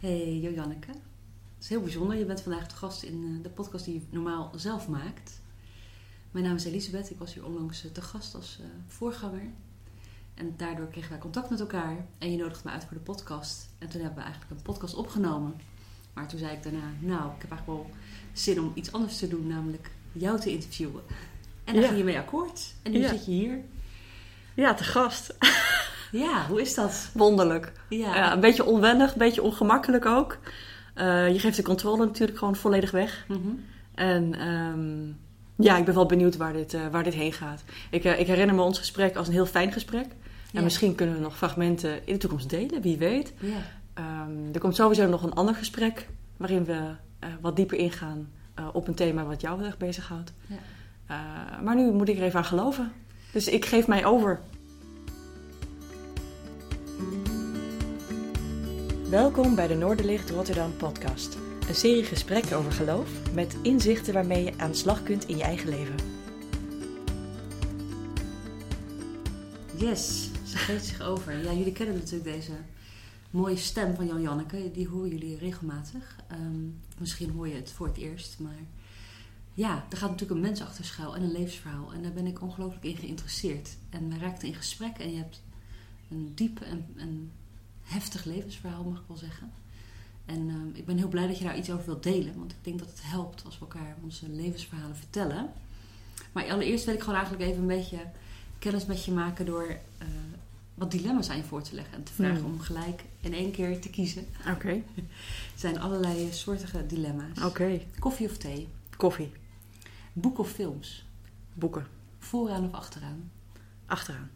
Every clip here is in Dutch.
Hey Jojanneke. Het is heel bijzonder. Je bent vandaag de gast in eh, de podcast die je normaal zelf maakt. Mijn naam is Elisabeth. Ik was hier onlangs eh, te gast als uh, voorganger. En daardoor kregen wij contact met elkaar. En je nodigde me uit voor de podcast. En toen hebben we eigenlijk een podcast opgenomen. Maar toen zei ik daarna, nou, ik heb eigenlijk wel zin om iets anders te doen. Namelijk jou te interviewen. En daar Ja. ging je mee akkoord. En nu Ja. zit je hier. Ja, te gast. Ja, hoe is dat? Wonderlijk. Ja. Ja, een beetje onwennig, een beetje ongemakkelijk ook. Eh, je geeft de controle natuurlijk gewoon volledig weg. Mhm. En ehm, ja, ik ben wel benieuwd waar dit, eh, waar dit heen gaat. Ik, eh, ik herinner me ons gesprek als een heel fijn gesprek. Ja. En misschien kunnen we nog fragmenten in de toekomst delen, wie weet. Ja. Ehm, er komt sowieso nog een ander gesprek waarin we wat dieper ingaan op een thema wat jou heel erg bezighoudt. Ja. Maar nu moet ik er even aan geloven. Dus ik geef mij over. Welkom bij de Noorderlicht Rotterdam podcast. Een serie gesprekken over geloof met inzichten waarmee je aan de slag kunt in je eigen leven. Yes, ze geeft zich over. Ja, jullie kennen natuurlijk deze mooie stem van Jan Janneke. Die horen jullie regelmatig. Ehm, misschien hoor je het voor het eerst, maar ja, er gaat natuurlijk een mens achter schuil en een levensverhaal. En daar ben ik ongelooflijk in geïnteresseerd. En we raakten in gesprek en je hebt een diep en, en heftig levensverhaal, mag ik wel zeggen. En ehm, ik ben heel blij dat je daar iets over wilt delen, want ik denk dat het helpt als we elkaar onze levensverhalen vertellen. Maar allereerst wil ik gewoon eigenlijk even een beetje kennis met je maken door eh, wat dilemma's aan je voor te leggen. En te vragen Hmm. om gelijk in één keer te kiezen. Oké, Er zijn allerlei soortige dilemma's. oké. Koffie of thee? Koffie, Boek of films? boeken, Vooraan of achteraan? achteraan.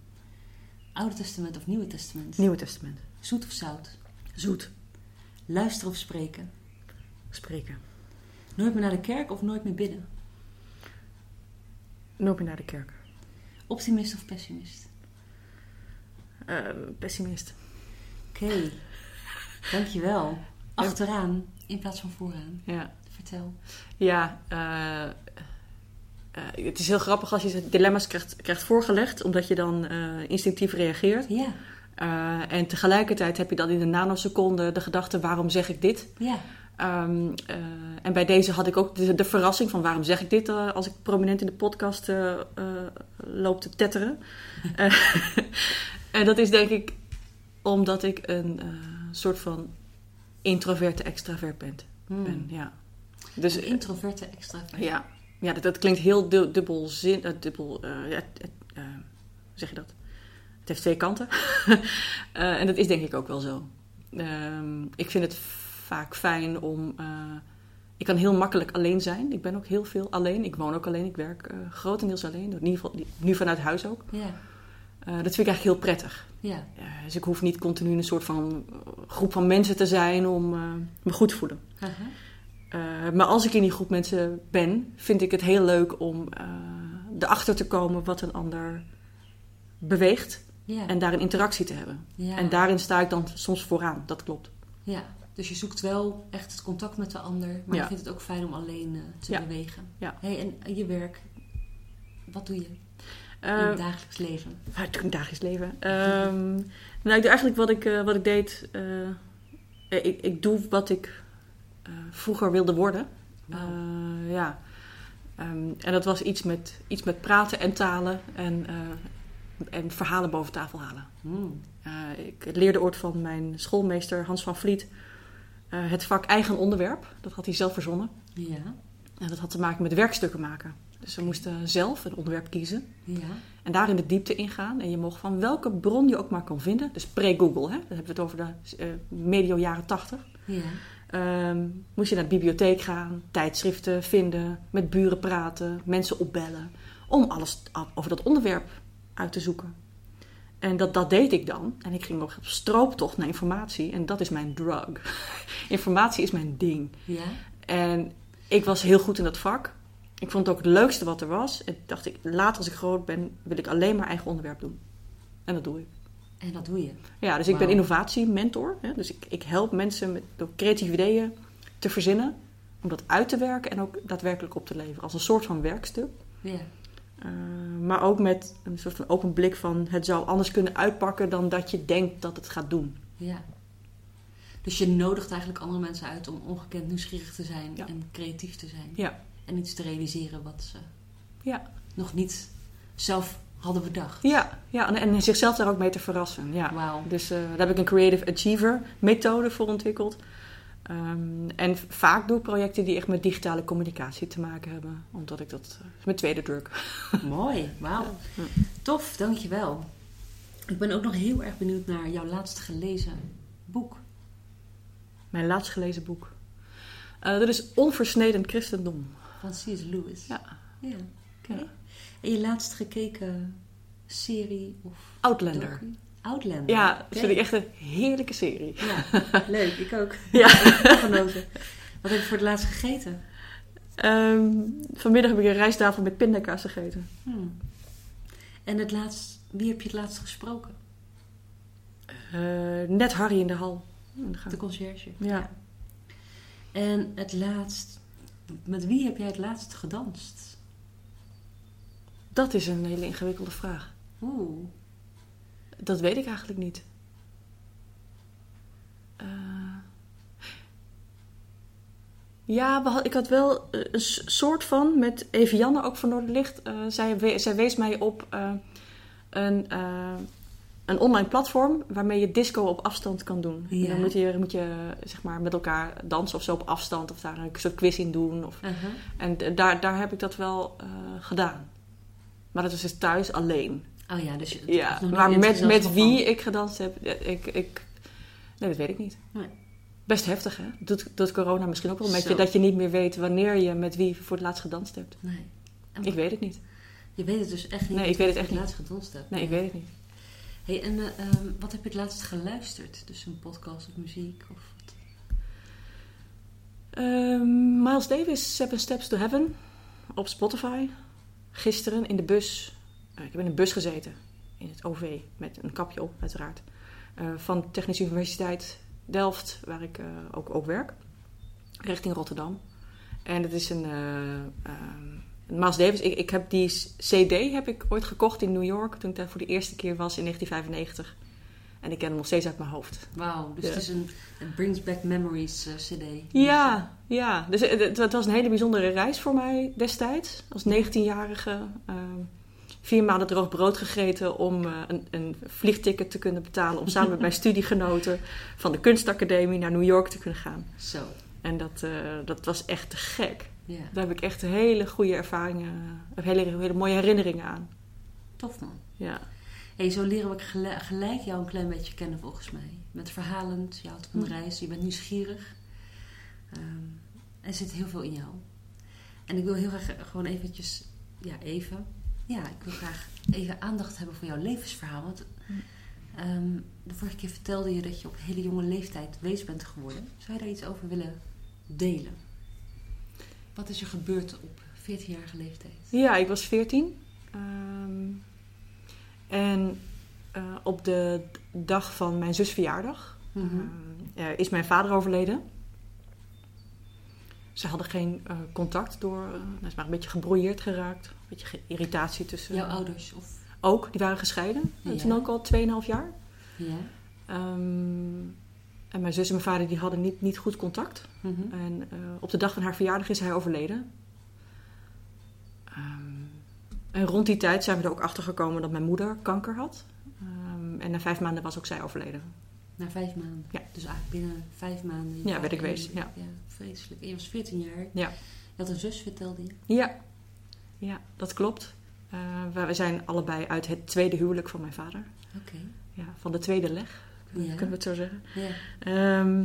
Oude Testament of Nieuwe Testament? Nieuwe Testament. Zoet of zout? Zoet, Luisteren of spreken? spreken. Nooit meer naar de kerk of nooit meer bidden? Nooit meer naar de kerk. Optimist of pessimist? Eh, pessimist. Oké, dankjewel. Achteraan in plaats van vooraan. Ja. Vertel. Ja, eh, eh, het is heel grappig als je dilemma's krijgt, krijgt voorgelegd, omdat je dan eh, instinctief reageert. Ja, Eh, en tegelijkertijd heb je dan in een nanoseconde de gedachte: waarom zeg ik dit? ja, Ehm, eh, en bij deze had ik ook de, de verrassing van waarom zeg ik dit eh, als ik prominent in de podcast loop te tetteren. En dat is denk ik omdat ik een soort van introverte extravert ben. Hmm. ben ja. Dus Een introverte extravert. ja, ja dat, dat klinkt heel du- dubbel zin, dubbel, hoe zeg je dat? Het heeft twee kanten. Eh, en dat is denk ik ook wel zo. Ehm, ik vind het vaak fijn om. eh, ik kan heel makkelijk alleen zijn. Ik ben ook heel veel alleen. Ik woon ook alleen. Ik werk eh, grotendeels alleen. In ieder geval nu vanuit huis ook. Ja, dat vind ik eigenlijk heel prettig. ja, dus ik hoef niet continu een soort van groep van mensen te zijn om me goed te voelen. Uh, maar als ik in die groep mensen ben, vind ik het heel leuk om uh, erachter te komen wat een ander beweegt. Ja. En daar een interactie te hebben. ja. En daarin sta ik dan soms vooraan, dat klopt. Ja, dus je zoekt wel echt het contact met de ander, maar je vindt het ook fijn om alleen eh, te bewegen. Ja. Hey, en je werk, wat doe je in Uh, het dagelijks leven? Waar doe ik in het dagelijks leven? Um, nou, ik doe eigenlijk wat ik, uh, wat ik deed. Uh, ik, ik doe wat ik vroeger wilde worden. Wow. Ja. Um, en dat was iets met, iets met praten en talen en, en verhalen boven tafel halen. Hmm. Uh, ik leerde ooit van mijn schoolmeester Hans van Vliet uh, het vak eigen onderwerp. Dat had hij zelf verzonnen. Ja. En dat had te maken met werkstukken maken. Dus we moesten zelf een onderwerp kiezen. Ja. En daar in de diepte ingaan. En je mocht van welke bron je ook maar kan vinden. Dus pre-Google, hè? dan hebben we het over de uh, medio jaren tachtig. Ja. Um, moest je naar de bibliotheek gaan, tijdschriften vinden, met buren praten, mensen opbellen. Om alles over dat onderwerp uit te zoeken. En dat, dat deed ik dan. En ik ging nog op strooptocht naar informatie. En dat is mijn drug. informatie is mijn ding. Ja. En ik was heel goed in dat vak. Ik vond het ook het leukste wat er was. En dacht ik, later als ik groot ben, wil ik alleen maar eigen onderwerp doen. En dat doe ik. En dat doe je? Ja, dus ik ben innovatiementor. Dus ik, ik help mensen met, door creatieve ideeën te verzinnen. Om dat uit te werken en ook daadwerkelijk op te leveren. Als een soort van werkstuk. Ja. Uh, maar ook met een soort van open blik van het zou anders kunnen uitpakken dan dat je denkt dat het gaat doen. Ja. Dus je nodigt eigenlijk andere mensen uit om ongekend nieuwsgierig te zijn Ja. en creatief te zijn. Ja. En iets te realiseren wat ze Ja, nog niet zelf hadden bedacht. ja, ja. En, en zichzelf daar ook mee te verrassen. Ja. Dus eh, daar heb ik een Creative Achiever methode voor ontwikkeld. Ehm, en vaak doe ik projecten die echt met digitale communicatie te maken hebben. Omdat ik dat... eh, is mijn tweede druk. Mooi, wauw. Ja. Tof, dankjewel. Ik ben ook nog heel erg benieuwd naar jouw laatst gelezen boek. Mijn laatst gelezen boek. Eh, dat is Onversneden Christendom. Van C.S. Lewis. Ja. Ja. En je laatst gekeken serie of Outlander. docu? Outlander. Ja, dat vind ik echt een heerlijke serie. Ja, leuk. Ik ook. Ja. Genoten. Wat heb je voor het laatst gegeten? Ehm, vanmiddag heb ik een rijsttafel met pindakaas gegeten. Hmm. En het laatst, wie heb je het laatst gesproken? Eh, net Harry in de hal. In de. De conciërge. Ja. En het laatst, met wie heb jij het laatst gedanst? Dat is een hele ingewikkelde vraag. Oeh. Dat weet ik eigenlijk niet. Eh, ja, we had- ik had wel eh, een soort van met Evianne ook van Noorderlicht. eh zij, we- zij wees mij op een, een online platform waarmee je disco op afstand kan doen. Ja. Dan moet je, moet je zeg maar, met elkaar dansen of zo op afstand of daar een soort quiz in doen. Of, Aha. en daar, daar heb ik dat wel gedaan. Maar dat was dus thuis alleen. Oh ja, dus Ja, maar met, met wie van- ik gedanst heb, ja, ik, ik... Nee, dat weet ik niet. Nee. Best heftig, hè? Doet, doet corona misschien ook wel met Zo. je dat je niet meer weet wanneer je met wie voor het laatst gedanst hebt. Nee. En Ik weet het niet. Je weet het dus echt niet. Nee, ik weet het echt niet. laatst gedanst hebt. Nee, ik weet het niet. Hey, en eh, ehm, wat heb je het laatst geluisterd? Dus een podcast of muziek? Of wat? Ehm, Miles Davis, Seven Steps to Heaven op Spotify. Gisteren in de bus. Eh, ik heb in een bus gezeten. In het OV. Met een kapje op, uiteraard. eh, van Technische Universiteit Delft, waar ik eh, ook, ook werk. Richting Rotterdam. En het is een... Miles Davis, ik, ik heb die CD heb ik ooit gekocht in New York toen ik daar voor de eerste keer was in 1995. En ik ken hem nog steeds uit mijn hoofd. Wauw, dus Ja. het is een it brings back memories CD. Ja, ja. Dus het, het- het was een hele bijzondere reis voor mij destijds. Als 19-jarige. ehm, vier maanden droog brood gegeten om eh, een, een vliegticket te kunnen betalen. Om samen met mijn studiegenoten van de kunstacademie naar New York te kunnen gaan. Zo, En dat, eh, dat was echt te gek. ja. Daar heb ik echt hele goede ervaringen, eh, hele, hele mooie herinneringen aan. Tof man. Ja. Hey, zo leren we gelijk, jou een klein beetje kennen volgens mij. Met verhalend, je houdt van Hm. reis, je bent nieuwsgierig. Ehm, er zit heel veel in jou. En ik wil heel graag gewoon eventjes, ja even, ja ik wil graag even aandacht hebben voor jouw levensverhaal. Want Hm. ehm, de vorige keer vertelde je dat je op hele jonge leeftijd wees bent geworden. Zou je daar iets over willen delen? Wat is er gebeurd op 14-jarige leeftijd? Ja, ik was 14. Ehm, en eh, op de dag van mijn zus verjaardag Mhm. ehm, eh, is mijn vader overleden. Ze hadden geen eh, contact door, hij is maar een beetje gebrouilleerd geraakt. Beetje irritatie tussen. Jouw ouders? Of, Ook, die waren gescheiden. Ja. Toen ook al 2,5 jaar. ja? Ehm, en mijn zus en mijn vader die hadden niet, niet goed contact. Mhm. En eh, op de dag van haar verjaardag is hij overleden. Ehm, en rond die tijd zijn we er ook achter gekomen dat mijn moeder kanker had. Ehm, en na vijf maanden was ook zij overleden. Na vijf maanden. Ja. Dus eigenlijk binnen vijf maanden. Ja, werd ik wees, overleden. ja. vreselijk. En je was 14 jaar. Ja. Je had een zus, vertelde je. Ja, ja dat klopt. Eh, we zijn allebei uit het tweede huwelijk van mijn vader. Oké. Ja, van de tweede leg, Ja. kunnen we het zo zeggen. Ja. Ehm,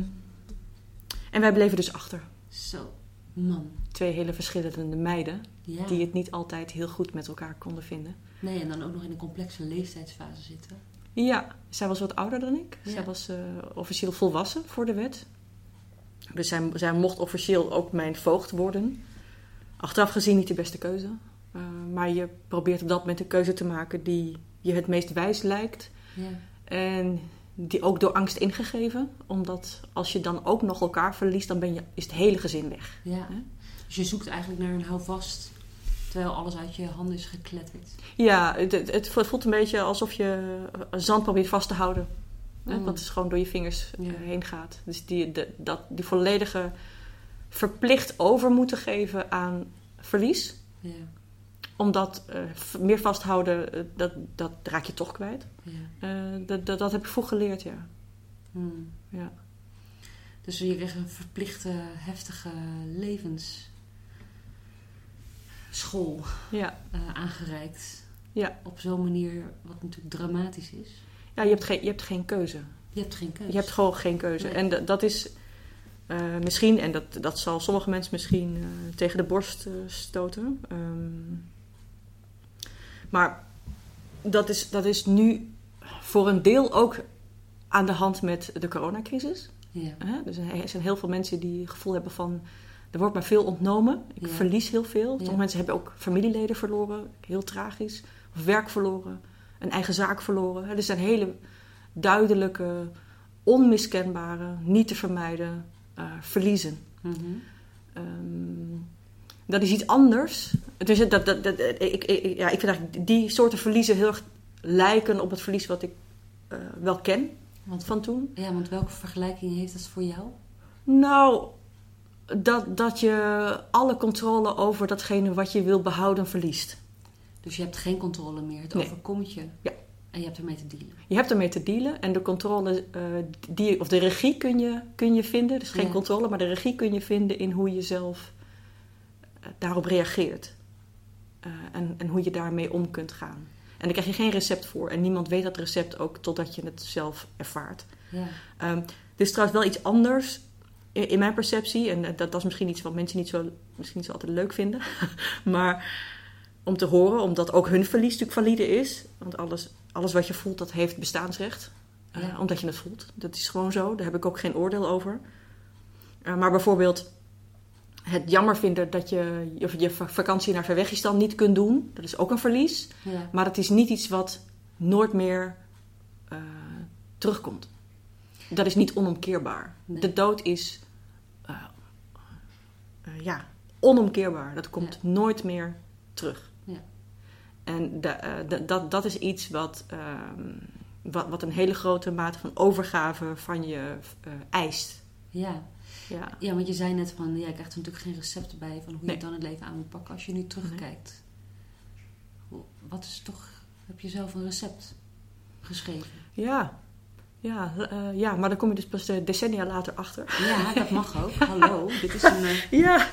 en wij bleven dus achter. Zo. Man. Twee hele verschillende meiden Ja. die het niet altijd heel goed met elkaar konden vinden. Nee, en dan ook nog in een complexe leeftijdsfase zitten. Ja, zij was wat ouder dan ik. Ja. Zij was eh, officieel volwassen voor de wet. Dus zij, zij mocht officieel ook mijn voogd worden. Achteraf gezien niet de beste keuze. Eh, maar je probeert op dat moment een keuze te maken die je het meest wijs lijkt. Ja. En die ook door angst ingegeven. Omdat als je dan ook nog elkaar verliest, dan ben je, is het hele gezin weg. ja. Dus je zoekt eigenlijk naar een houvast. Terwijl alles uit je handen is gekletterd. Ja, het, het, het voelt een beetje alsof je zand probeert vast te houden. Hè, Mm. wat dus gewoon door je vingers eh, Ja. heen gaat. Dus die, de, dat, die volledige verplicht over moeten geven aan verlies. Ja. Omdat eh, meer vasthouden, eh, dat, dat raak je toch kwijt. ja. Eh, dat, dat, dat heb ik vroeg geleerd, ja. Hmm. ja. Dus je kreeg een verplichte, heftige levensschool Ja. aangereikt. Ja. Op zo'n manier, wat natuurlijk dramatisch is. ja, je hebt geen, je hebt geen keuze. Je hebt geen keuze. Je hebt gewoon geen keuze. Nee. En dat- is misschien, en dat, dat zal sommige mensen misschien eh, tegen de borst eh, stoten. Ehm, maar dat is, dat is nu voor een deel ook aan de hand met de coronacrisis. Ja. Dus er zijn heel veel mensen die het gevoel hebben van... er wordt mij veel ontnomen. Ik Ja. verlies heel veel. Ja. Sommige mensen hebben ook familieleden verloren. Heel tragisch. Of werk verloren. Een eigen zaak verloren. Er zijn hele duidelijke, onmiskenbare, niet te vermijden eh, verliezen. Mhm. Ehm, dat is iets anders. Dus dat, dat, dat, ik, ik, ja, ik vind eigenlijk die soorten verliezen heel erg lijken op het verlies wat ik eh, wel ken Want, van toen. ja, want welke vergelijking heeft dat voor jou? Nou, dat, dat je alle controle over datgene wat je wil behouden verliest. Dus je hebt geen controle meer. Het Nee. overkomt je. Ja. En je hebt ermee te dealen. Je hebt ermee te dealen en de controle, eh, die, of de regie kun je, kun je vinden. Dus geen Ja. controle, maar de regie kun je vinden in hoe je zelf eh, daarop reageert. Eh, en, en hoe je daarmee om kunt gaan. En daar krijg je geen recept voor. En niemand weet dat recept ook totdat je het zelf ervaart. Ja. Ehm dit is trouwens wel iets anders in, in mijn perceptie. En dat, dat is misschien iets wat mensen niet zo, misschien niet zo altijd leuk vinden. maar om te horen, omdat ook hun verlies natuurlijk valide is. Want alles, alles wat je voelt, dat heeft bestaansrecht. Eh, omdat je het voelt. Dat is gewoon zo. Daar heb ik ook geen oordeel over. Eh, maar bijvoorbeeld het jammer vinden dat je je, je vakantie naar Verwegistan niet kunt doen. Dat is ook een verlies. Ja. Maar het is niet iets wat nooit meer eh, terugkomt. Dat is niet onomkeerbaar. Nee. De dood is ja, onomkeerbaar. Dat komt nooit meer terug. En eh, da- dat, dat is iets wat, ehm, wat, wat een hele grote mate van overgave van je eh, eist. Ja. Ja. ja, want je zei net van... Ja, je krijgt er natuurlijk geen recepten bij... van hoe Nee. je dan het leven aan moet pakken als je nu terugkijkt. Wat is toch... Heb je zelf een recept geschreven? Ja. Ja, eh, ja, maar dan kom je dus pas decennia later achter. Ja, dat mag ook. Hallo, dit is een... Ja,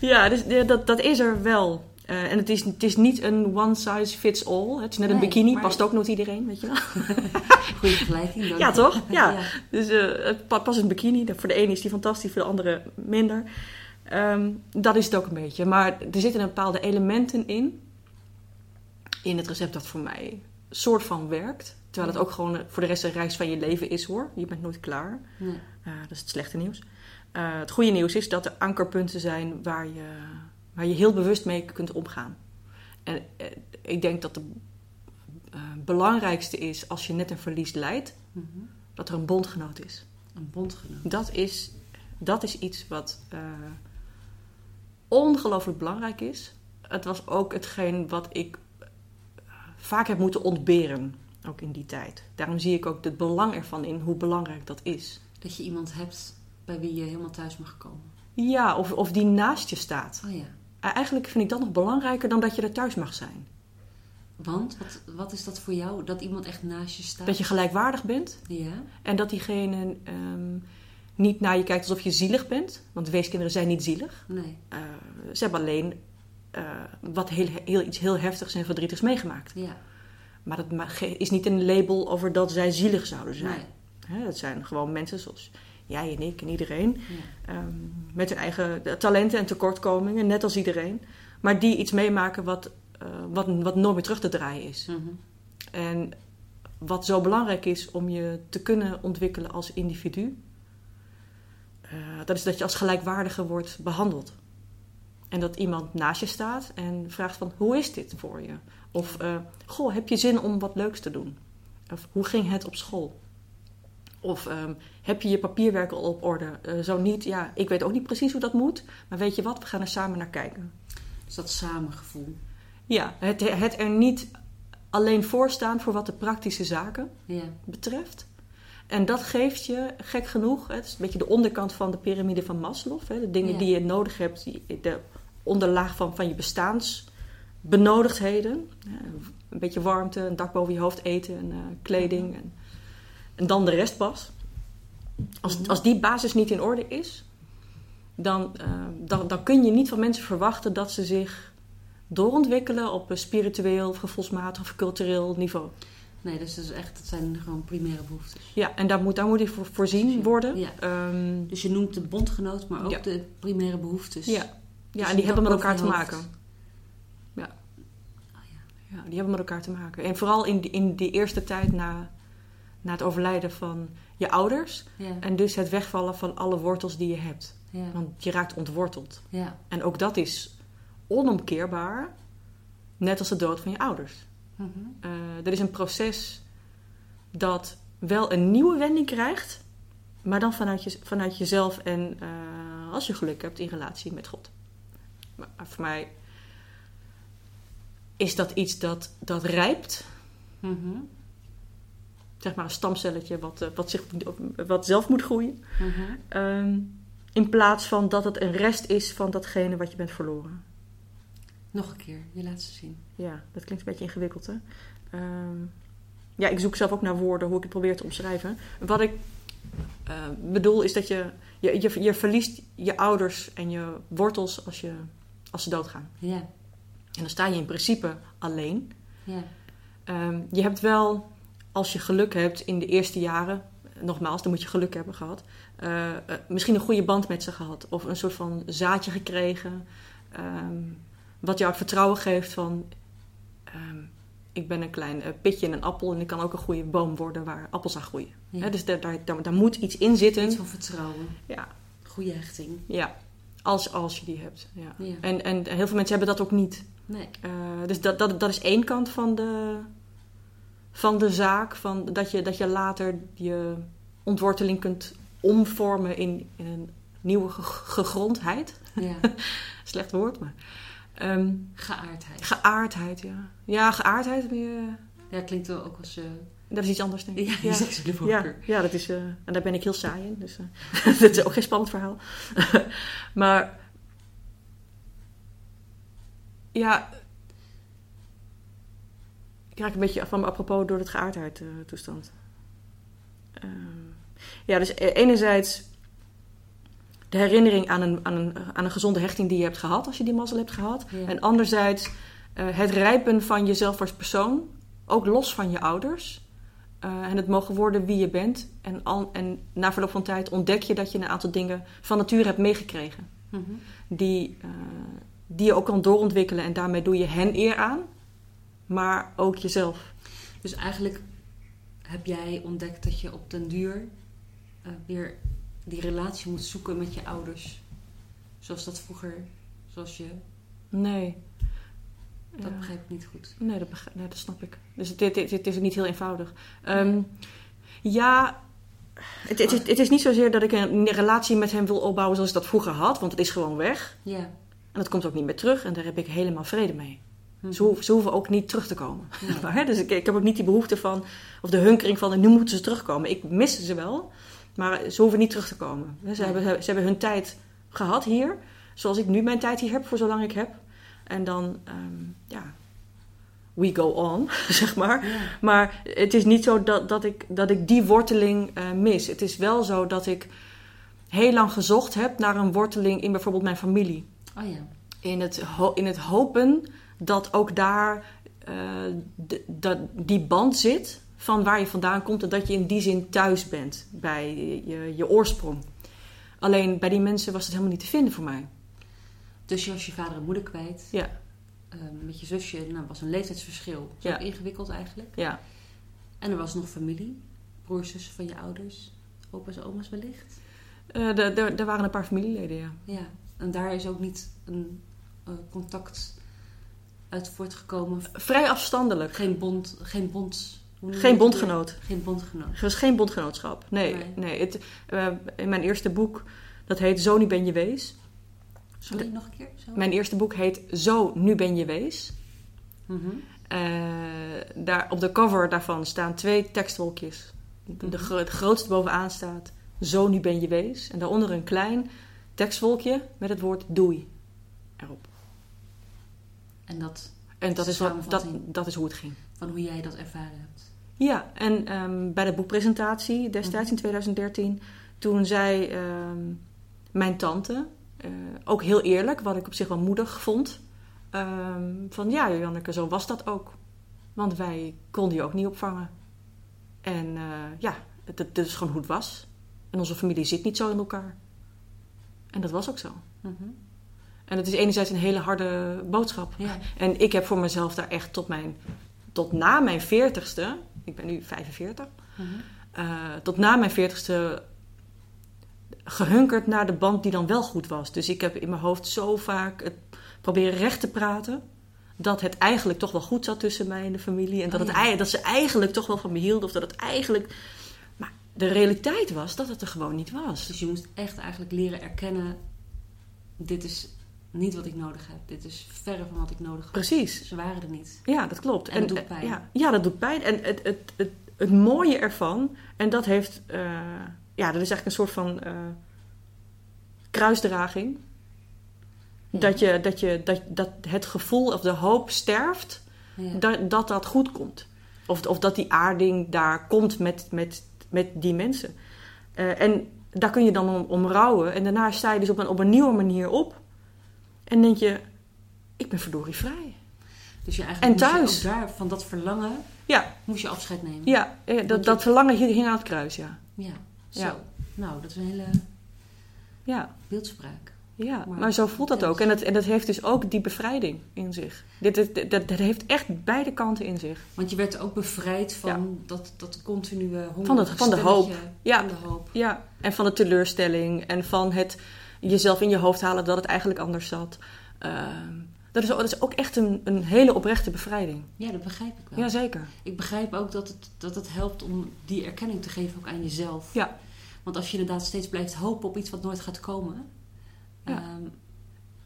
ja dus, ja, dat, dat is er wel. Eh, en het is, het is niet een one size fits all. Het is net een bikini, past ook nooit iedereen, weet je wel. goede vergelijking. dank Ja, toch? Ja. ja. Dus eh, het pa- past een bikini. Voor de ene is die fantastisch, voor de andere minder. Ehm, dat is het ook een beetje. Maar er zitten een bepaalde elementen in. In het recept dat voor mij soort van werkt. Terwijl het ook gewoon eh, voor de rest een reis van je leven is hoor. Je bent nooit klaar. Nee. Uh, dat is het slechte nieuws. Het goede nieuws is dat er ankerpunten zijn waar je, waar je heel bewust mee kunt omgaan. En uh, ik denk dat het uh, belangrijkste is als je net een verlies leidt, Mhm. dat er een bondgenoot is. Een bondgenoot. Dat is, dat is iets wat uh, ongelooflijk belangrijk is. Het was ook hetgeen wat ik vaak heb moeten ontberen, ook in die tijd. Daarom zie ik ook het belang ervan in hoe belangrijk dat is. Dat je iemand hebt bij wie je helemaal thuis mag komen. Ja, of, of die naast je staat. Oh ja. Eigenlijk vind ik dat nog belangrijker dan dat je er thuis mag zijn. Want, wat, wat is dat voor jou? Dat iemand echt naast je staat? Dat je gelijkwaardig bent. Ja. En dat diegene um, niet naar je kijkt alsof je zielig bent. Want weeskinderen zijn niet zielig. Nee. Uh, ze hebben alleen uh, wat heel, heel, iets heel heftigs en verdrietigs meegemaakt. Ja. Maar dat is niet een label over dat zij zielig zouden zijn. Nee. He, dat zijn gewoon mensen zoals jij en ik en iedereen. Ja. Um, met hun eigen talenten en tekortkomingen, net als iedereen. Maar die iets meemaken wat, uh, wat, wat nooit meer terug te draaien is. Mm-hmm. En wat zo belangrijk is om je te kunnen ontwikkelen als individu, uh, dat is dat je als gelijkwaardige wordt behandeld. En dat iemand naast je staat en vraagt van, hoe is dit voor je? Of, uh, goh, heb je zin om wat leuks te doen? Of, hoe ging het op school? Of um, heb je je papierwerk al op orde? Uh, zo niet, ja, ik weet ook niet precies hoe dat moet. Maar weet je wat, we gaan er samen naar kijken. Dus dat samengevoel. Ja, het, het er niet alleen voor staan voor wat de praktische zaken ja. betreft. En dat geeft je, gek genoeg, het is een beetje de onderkant van de piramide van Maslow. Hè, de dingen Ja. die je nodig hebt, die, de onderlaag van, van je bestaansbenodigdheden. Hè, Een beetje warmte, een dak boven je hoofd, eten, en, eh, kleding. En, en dan de rest pas. Als, Mhm. als die basis niet in orde is, dan, eh, dan, dan kun je niet van mensen verwachten dat ze zich doorontwikkelen op een spiritueel, of gevoelsmatig of cultureel niveau. Nee, dus dat, is echt, dat zijn gewoon primaire behoeftes. Ja, en daar moet, daar moet die voor voorzien worden. Ja. Ehm, Dus je noemt de bondgenoot, maar ook Ja. de primaire behoeftes. ja, Dus ja en je die hebben met elkaar te maken. Ja. Ah, ja. Ja, die hebben met elkaar te maken. En vooral in in die eerste tijd na, na het overlijden van je ouders. Ja. En dus het wegvallen van alle wortels die je hebt. Ja. Want je raakt ontworteld. Ja. En ook dat is onomkeerbaar. Net als de dood van je ouders. Eh, er is een proces dat wel een nieuwe wending krijgt, maar dan vanuit, je, vanuit jezelf en eh, als je geluk hebt in relatie met God. Maar voor mij is dat iets dat, dat rijpt, Mhm. Zeg maar een stamcelletje wat, eh, wat, zich, wat zelf moet groeien, Mhm. Ehm, in plaats van dat het een rest is van datgene wat je bent verloren. Nog een keer, je laat ze zien. Ja, dat klinkt een beetje ingewikkeld, hè? Ehm, ja, ik zoek zelf ook naar woorden hoe ik het probeer te omschrijven. Wat ik eh, bedoel is dat je je, je... je verliest je ouders en je wortels als, je, als ze doodgaan. Ja. En dan sta je in principe alleen. Ja. Ehm, je hebt wel, als je geluk hebt in de eerste jaren... Nogmaals, dan moet je geluk hebben gehad. eh, eh, misschien een goede band met ze gehad. Of een soort van zaadje gekregen. ehm, wat jou het vertrouwen geeft van... ehm, ik ben een klein eh, pitje in een appel en ik kan ook een goede boom worden waar appels aan groeien. Ja. Dus daar, daar, daar, daar moet iets in zitten. Iets van vertrouwen. Ja, Goede hechting. ja. Als, als je die hebt. Ja. Ja. En, en heel veel mensen hebben dat ook niet. Nee. Dus dat, dat, dat is één kant van de, van de zaak. Van dat, je, dat je later je ontworteling kunt omvormen in, in een nieuwe ge- gegrondheid. Ja. Slecht woord, maar. ehm, Geaardheid. geaardheid, ja. Ja, geaardheid, meer, Ja, klinkt wel ook als... eh dat is iets anders, denk ik. ja, Ja, dat is, eh, en daar ben ik heel saai in. Dus eh, dat is ook geen spannend verhaal. maar ja, raak een beetje van me apropos door het geaardheid eh, toestand. Ehm, ja, dus e- enerzijds de herinnering aan een, aan, een, aan een gezonde hechting die je hebt gehad als je die mazzel hebt gehad. Ja. En anderzijds eh, het rijpen van jezelf als persoon, ook los van je ouders. Eh, en het mogen worden wie je bent. En, al, en na verloop van tijd ontdek je dat je een aantal dingen van nature hebt meegekregen. Mhm. Die, eh, die je ook kan doorontwikkelen. En daarmee doe je hen eer aan. Maar ook jezelf. Dus eigenlijk heb jij ontdekt dat je op den duur eh, weer die relatie moet zoeken met je ouders. Zoals dat vroeger, zoals je... Nee. Dat Ja. begrijp ik niet goed. Nee, dat, begrijp, nee, dat snap ik. Dus het, het is niet heel eenvoudig. Ehm, ja, het, het, is, het is niet zozeer dat ik een relatie met hem wil opbouwen zoals ik dat vroeger had. Want het is gewoon weg. Ja. En dat komt ook niet meer terug. En daar heb ik helemaal vrede mee. Mhm. Ze, hoeven, ze hoeven ook niet terug te komen. Nee. Maar, hè, dus ik, ik heb ook niet die behoefte van, of de hunkering van, nu moeten ze terugkomen. Ik mis ze wel, maar ze hoeven niet terug te komen. Ze, Nee. hebben, ze hebben hun tijd gehad hier, zoals ik nu mijn tijd hier heb, voor zolang ik heb. En dan, ehm, ja, we go on, zeg maar. Ja. Maar het is niet zo dat, dat, ik, dat ik die worteling eh, mis. Het is wel zo dat ik heel lang gezocht heb naar een worteling in bijvoorbeeld mijn familie. Oh ja. In het, in het hopen dat ook daar eh, dat die band zit van waar je vandaan komt en dat je in die zin thuis bent bij je, je oorsprong. Alleen bij die mensen was het helemaal niet te vinden voor mij. Dus je was je vader en moeder kwijt. Ja, Ehm, met je zusje nou, was een leeftijdsverschil. Zo Ja. ingewikkeld eigenlijk. ja. En er was nog familie. Broers, zussen van je ouders. Opa's, oma's wellicht. Eh, er waren een paar familieleden, ja. Ja. En daar is ook niet een eh, contact uit voortgekomen. Vrij afstandelijk. Geen bond. Geen bond. Geen bondgenoot. Geen bondgenoot. Er was geen bondgenootschap. Nee, Nee. nee. Het, eh, in mijn eerste boek, dat heet Zo nu ben je wees. Sorry, nog een keer? Zo? Mijn eerste boek heet Zo nu ben je wees. Mhm. Eh, daar, op de cover daarvan staan twee tekstwolkjes. de, Mhm. het grootste bovenaan staat: Zo nu ben je wees. En daaronder een klein tekstwolkje met het woord doei erop. En dat En dat is, wat, dat, dat is hoe het ging. van hoe jij dat ervaren hebt. Ja, en ehm, bij de boekpresentatie destijds Mhm. in 2013, toen zei ehm, mijn tante, eh, ook heel eerlijk, wat ik op zich wel moedig vond, ehm, van ja, Janneke, zo was dat ook. Want wij konden je ook niet opvangen. En eh, ja, het, het is gewoon hoe het was. En onze familie zit niet zo in elkaar. En dat was ook zo. Mhm. En het is enerzijds een hele harde boodschap. Ja. En ik heb voor mezelf daar echt tot, mijn, tot na mijn veertigste, ik ben nu 45, Mhm. eh, tot na mijn veertigste gehunkerd naar de band die dan wel goed was. Dus ik heb in mijn hoofd zo vaak het proberen recht te praten. Dat het eigenlijk toch wel goed zat tussen mij en de familie. En dat, Oh, het, ja. dat ze eigenlijk toch wel van me hielden. Of dat het eigenlijk... Maar de realiteit was dat het er gewoon niet was. Dus je moest echt eigenlijk leren erkennen: dit is niet wat ik nodig heb. Dit is verre van wat ik nodig heb. Precies. Ze waren er niet. Ja, dat klopt. En dat doet eh, pijn. Ja, ja, dat doet pijn. En het, het, het, het mooie ervan, en dat heeft, eh, ja, dat is eigenlijk een soort van eh, kruisdraging. Ja. Dat, je, dat, je, dat, dat het gevoel of de hoop sterft, Ja. dat, dat dat goed komt. Of, of dat die aarding daar komt met, met, met die mensen. En daar kun je dan om, om rouwen. En daarna sta je dus op een, op een nieuwe manier op. En denk je, ik ben verdorie vrij. Dus je eigenlijk En je thuis. ook daar van dat verlangen Ja, moest je afscheid nemen. Ja, dat, dat je- verlangen hing aan het kruis, ja. Ja, zo. Ja. Nou, dat is een hele Ja, beeldspraak. ja. Maar- maar zo voelt dat ook. En dat, en dat heeft dus ook die bevrijding in zich. Dit, dit, dat, dat heeft echt beide kanten in zich. Want je werd ook bevrijd van dat, dat continue hongerige Van het- van de stemmetje, Ja. Van de hoop. Ja, en van de teleurstelling en van het jezelf in je hoofd halen dat het eigenlijk anders zat. Ehm, dat, is, dat is ook echt een, een hele oprechte bevrijding. Ja, dat begrijp ik wel. Jazeker. Ik begrijp ook dat het, dat het helpt om die erkenning te geven ook aan jezelf. Ja. Want als je inderdaad steeds blijft hopen op iets wat nooit gaat komen... Ja. Ja,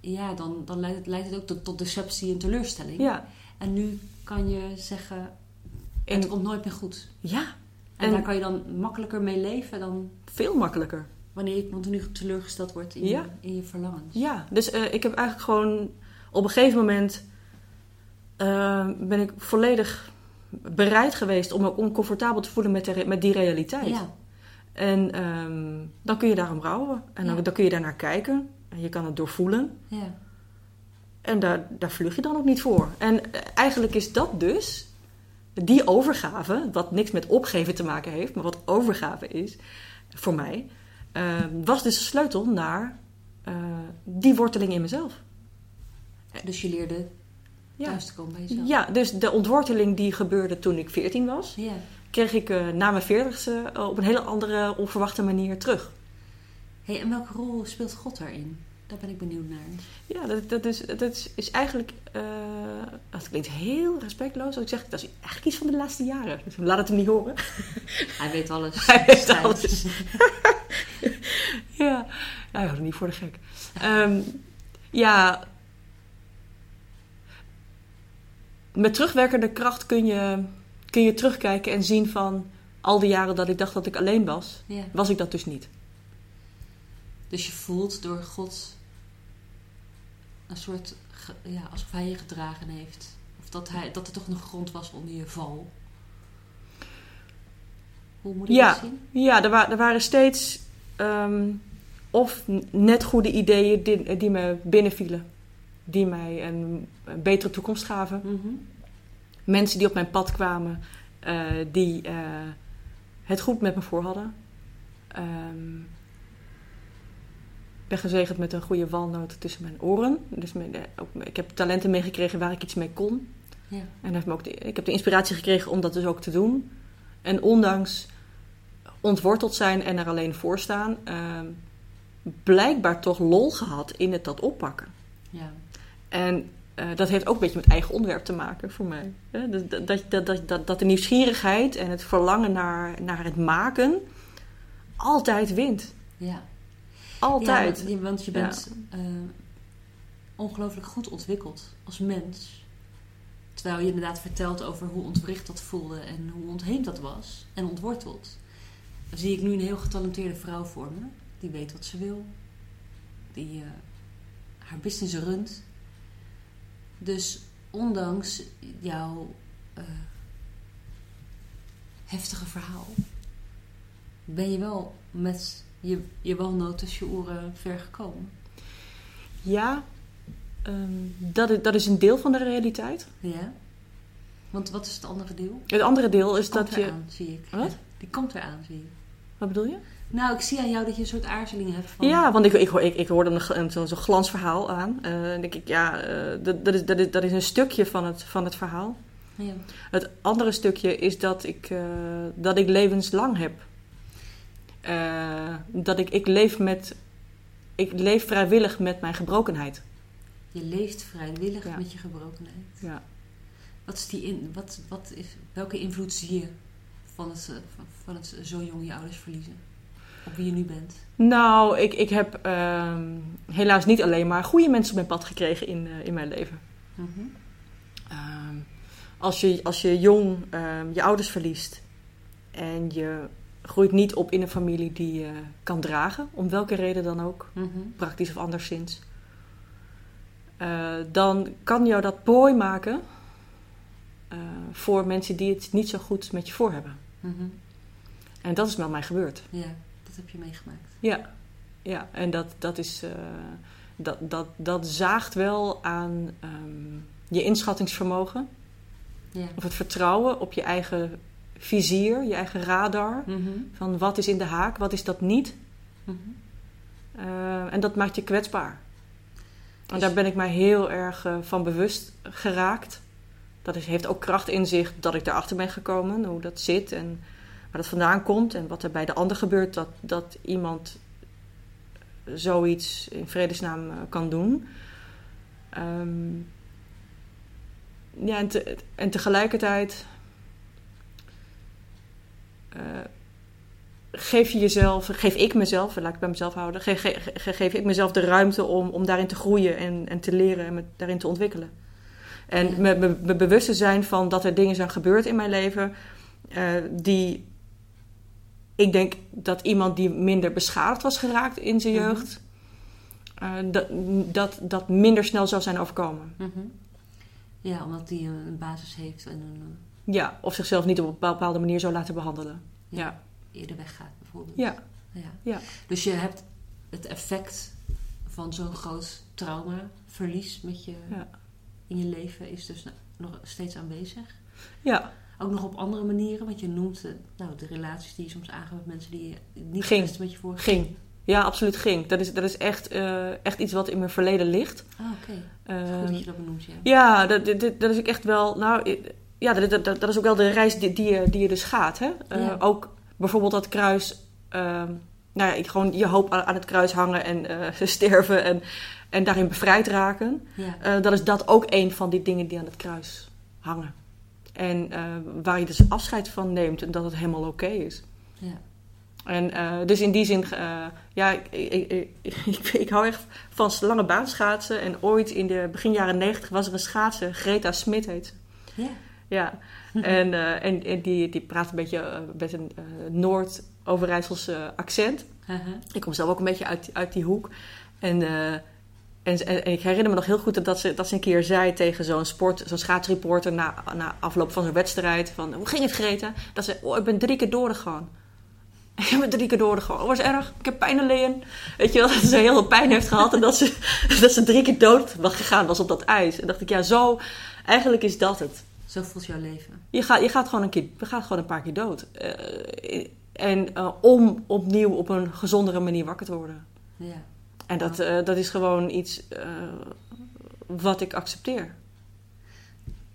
ja dan, dan leidt, het, leidt het ook tot, tot deceptie en teleurstelling. Ja. En nu kan je zeggen, En- het komt nooit meer goed. Ja, En, En- daar kan je dan makkelijker mee leven dan veel makkelijker. Wanneer je continu teleurgesteld wordt in, Ja. je, in je verlangens. Ja, dus eh, ik heb eigenlijk gewoon op een gegeven moment eh, ben ik volledig bereid geweest om me oncomfortabel te voelen met, de met die realiteit. Ja. En ehm, dan kun je daarom rouwen. En dan, Ja. dan kun je daarnaar kijken. En je kan het doorvoelen. ja. En daar, daar vlug je dan ook niet voor. En eh, eigenlijk is dat dus, die overgave, wat niks met opgeven te maken heeft, maar wat overgave is voor mij, was dus de sleutel naar eh, die worteling in mezelf. Dus je leerde Ja. thuis te komen bij jezelf. Ja, dus de ontworteling die gebeurde toen ik 14 was, kreeg ik eh, na mijn 40ste eh, op een hele andere, onverwachte manier terug. Hey, en welke rol speelt God daarin? Daar ben ik benieuwd naar. Ja, dat, dat, is, dat is, is eigenlijk. eh dat klinkt heel respectloos als ik zeg. Dat is eigenlijk iets van de laatste jaren. Dus laat het hem niet horen. Hij weet alles. Hij weet alles. ja, nou, niet voor de gek. Ehm, ja. Met terugwerkende kracht kun je, kun je terugkijken en zien van. Al die jaren dat ik dacht dat ik alleen was, Ja. was ik dat dus niet. Dus je voelt door God een soort, ja, alsof hij je gedragen heeft. Of dat, hij, dat er toch een grond was onder je val. Hoe moet ik Ja. dat zien? Ja, er, wa- er waren steeds ehm, of net goede ideeën die, die me binnenvielen. Die mij een, een betere toekomst gaven. Mhm. Mensen die op mijn pad kwamen, eh, die eh, het goed met me voor hadden. Ehm, ben gezegend met een goede walnoot tussen mijn oren. Dus mijn, eh, ook- ik heb talenten meegekregen waar ik iets mee kon. Ja. En heeft me ook de- ik heb de inspiratie gekregen om dat dus ook te doen. En ondanks ontworteld zijn en er alleen voor staan, ehm, blijkbaar toch lol gehad in het dat oppakken. ja. En eh, dat heeft ook een beetje met eigen onderwerp te maken voor mij. Dat, dat, dat, dat, dat de nieuwsgierigheid en het verlangen naar, naar het maken altijd wint. ja. Altijd. Ja, want je- bent eh, ongelooflijk goed ontwikkeld als mens. Terwijl je inderdaad vertelt over hoe ontwricht dat voelde en hoe ontheemd dat was en ontworteld. zie ik nu een heel getalenteerde vrouw voor me. Die weet wat ze wil. Die eh, haar business runt. Dus ondanks jouw eh, heftige verhaal... ben je wel met je, je walnoot tussen je oren ver gekomen. Ja, ehm, dat, is, dat is een deel van de realiteit. Ja? Want wat is het andere deel? Het andere deel is komt dat je... aan, zie ik. Wat? Die komt weer aan, zie ik. Wat bedoel je? Nou, ik zie aan jou dat je een soort aarzeling hebt van... Ja, want ik, ik, ik, ik hoorde een, zo'n glansverhaal aan. Dan denk ik, ja, eh, dat, dat, is, dat, is, dat is een stukje van het, van het verhaal. Ja. Het andere stukje is dat ik, eh, dat ik levenslang heb. Eh, dat ik, ik leef met... Ik leef vrijwillig met mijn gebrokenheid. Je leeft vrijwillig Ja. met je gebrokenheid. Ja. Wat is die in, wat, wat is, welke invloed zie je van het, van- van het zo jong je ouders verliezen? Op wie je nu bent? Nou, ik, ik heb ehm, helaas niet alleen maar goede mensen op mijn pad gekregen in, eh, in mijn leven. Mhm. Ehm, als, je, als je jong ehm, je ouders verliest en je groeit niet op in een familie die je kan dragen, om welke reden dan ook, Mhm. praktisch of anderszins, eh, dan kan jou dat prooi maken eh, voor mensen die het niet zo goed met je voor hebben. Mhm. En dat is met mij gebeurd. Ja, dat heb je meegemaakt. Ja, ja en dat, dat, is, dat, dat, dat zaagt wel aan ehm, je inschattingsvermogen. Ja. Of het vertrouwen op je eigen vizier, je eigen radar. Mhm. Van wat is in de haak, wat is dat niet. Mhm. Eh, en dat maakt je kwetsbaar. En daar ben ik mij heel erg eh, van bewust geraakt. Dat is, heeft ook kracht in zich dat ik daarachter ben gekomen. Hoe dat zit en waar dat vandaan komt. En wat er bij de ander gebeurt. Dat, dat iemand zoiets in vredesnaam eh, kan doen. Ehm, ja, en, te- en tegelijkertijd... eh, geef je jezelf, geef ik mezelf, laat ik bij mezelf houden, geef, ik mezelf de ruimte om, om daarin te groeien en, en te leren en me daarin te ontwikkelen. En Ja. me, me, me bewust te zijn van dat er dingen zijn gebeurd in mijn leven eh, die ik denk dat iemand die minder beschadigd was geraakt in zijn Mhm. jeugd, eh, dat, dat dat minder snel zou zijn overkomen. Mhm. Ja, omdat die een basis heeft en een Ja, of zichzelf niet op een bepaalde manier zou laten behandelen. Ja. Ja, eerder weggaat bijvoorbeeld. ja, Ja. ja. Dus je hebt het effect van zo'n groot trauma, verlies met je, Ja. in je leven is dus nog steeds aanwezig. ja. Ook nog op andere manieren, want je noemt nou, de relaties die je soms aangaat met mensen die niet Ging. met je voor Ging. Ja, absoluut ging. Dat is, dat is echt, eh, echt iets wat in mijn verleden ligt. Ah, oké. Ehm, Goed dat je dat benoemt, ja. ja, dat, dat, dat is ook echt wel. Nou, ja, dat, dat, dat is ook wel de reis die, die, je, die je dus gaat. Hè? Eh, Ja. Ook bijvoorbeeld dat kruis. ehm, nou ja, gewoon je hoop aan, aan het kruis hangen en eh, sterven en, en daarin bevrijd raken. Ja. Eh, dan is dat ook een van die dingen die aan het kruis hangen. En waar je dus afscheid van neemt en dat het helemaal oké is. ja. En dus in die zin, ja, ik, ik, ik, ik, hou echt van lange baan schaatsen. En ooit in de begin jaren negentig was er een schaatser, Greta Smit heet. Ja. Ja, en, eh, en, en die, die praat een beetje eh, met een eh, Noord-Overijsselse accent. Haha. Ik kom zelf ook een beetje uit, uit die hoek. En, en, en, en ik herinner me nog heel goed dat ze, dat ze een keer zei tegen zo'n sport, zo'n schaatsreporter na, na afloop van zo'n wedstrijd: van, Hoe ging het, Greta? Dat ze, oh, ik ben drie keer doorgegaan. Ik ben drie keer doorgegaan. Oh, was erg. Ik heb pijn alleen. Weet je wel, dat ze heel veel pijn heeft gehad en dat ze, dat ze drie keer dood was gegaan was op dat ijs. En dacht ik, ja, zo, eigenlijk is dat het. Zo voelt jouw leven. Je gaat, je gaat, gewoon, een keer, je gaat gewoon een paar keer dood. Eh, en eh, om opnieuw op een gezondere manier wakker te worden. Ja. En dat, eh, dat is gewoon iets wat ik accepteer.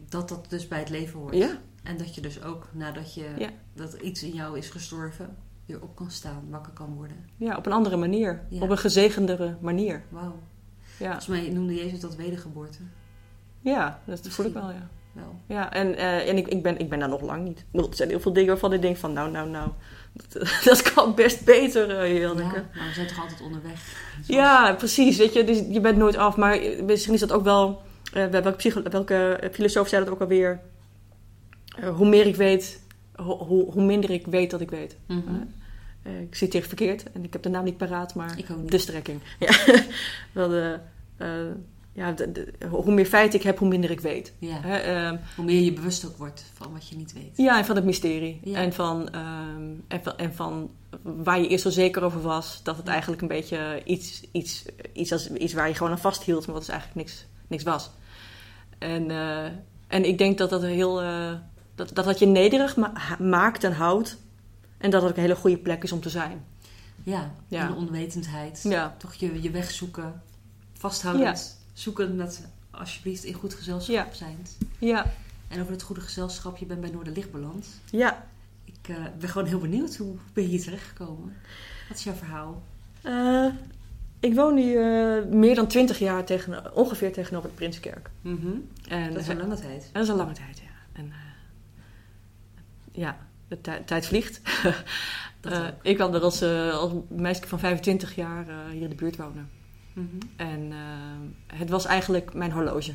Dat dat dus bij het leven hoort. Ja, En dat je dus ook nadat je Ja. dat iets in jou is gestorven, weer op kan staan, wakker kan worden. ja op een andere manier. Ja. Op een gezegendere manier. Wauw. Ja, Volgens mij noemde Jezus dat wedergeboorte. ja dat voel ik wel, ja. Wel. Ja, en, eh, en ik, ik, ben, ik ben daar nog lang niet. Er zijn heel veel dingen waarvan ik denk van, nou, nou, nou. Dat, dat kan best beter, eh, Janneke. Ja, maar we zijn toch altijd onderweg. Zoals- Ja, precies. Weet je, dus je bent nooit af. Maar misschien is dat ook wel. eh, welke, psycho- welke filosoof zei dat ook alweer? Eh, hoe meer ik weet, ho- hoe, hoe minder ik weet dat ik weet. Eh, eh, ik citeer verkeerd en ik heb de naam niet paraat, maar de strekking. Ja. Wel de, eh, ja, de- de- hoe meer feiten ik heb, hoe minder ik weet. Ja. Ehm, Hoe meer je bewust ook wordt van wat je niet weet. ja, en van het mysterie. Ja. En, van, ehm, en, van, en van waar je eerst zo zeker over was, dat het eigenlijk een beetje iets, iets, iets, als, iets waar je gewoon aan vasthield, maar wat dus eigenlijk niks, niks was. En, eh, en ik denk dat dat heel. eh, dat, dat dat je nederig ma- maakt en houdt. En dat het ook een hele goede plek is om te zijn. Ja, Ja. en onwetendheid. Ja. Toch je, je weg zoeken. Vasthoudend. Zoeken met alsjeblieft in goed gezelschap Ja. zijn. Ja. En over het goede gezelschap, je bent bij Noorderlicht beland. Ja. Ik eh, ben gewoon heel benieuwd, hoe ben je hier terechtgekomen? Wat is jouw verhaal? Eh, ik woon nu eh, meer dan twintig jaar tegen, ongeveer tegenover de Prinskerk. En, Dat is een lange tijd. Dat is een lange tijd, ja. En, ja, de tij- tijd vliegt. Dat ik kwam er als, als meisje van 25 jaar hier in de buurt wonen. Mhm. En eh, het was eigenlijk mijn horloge.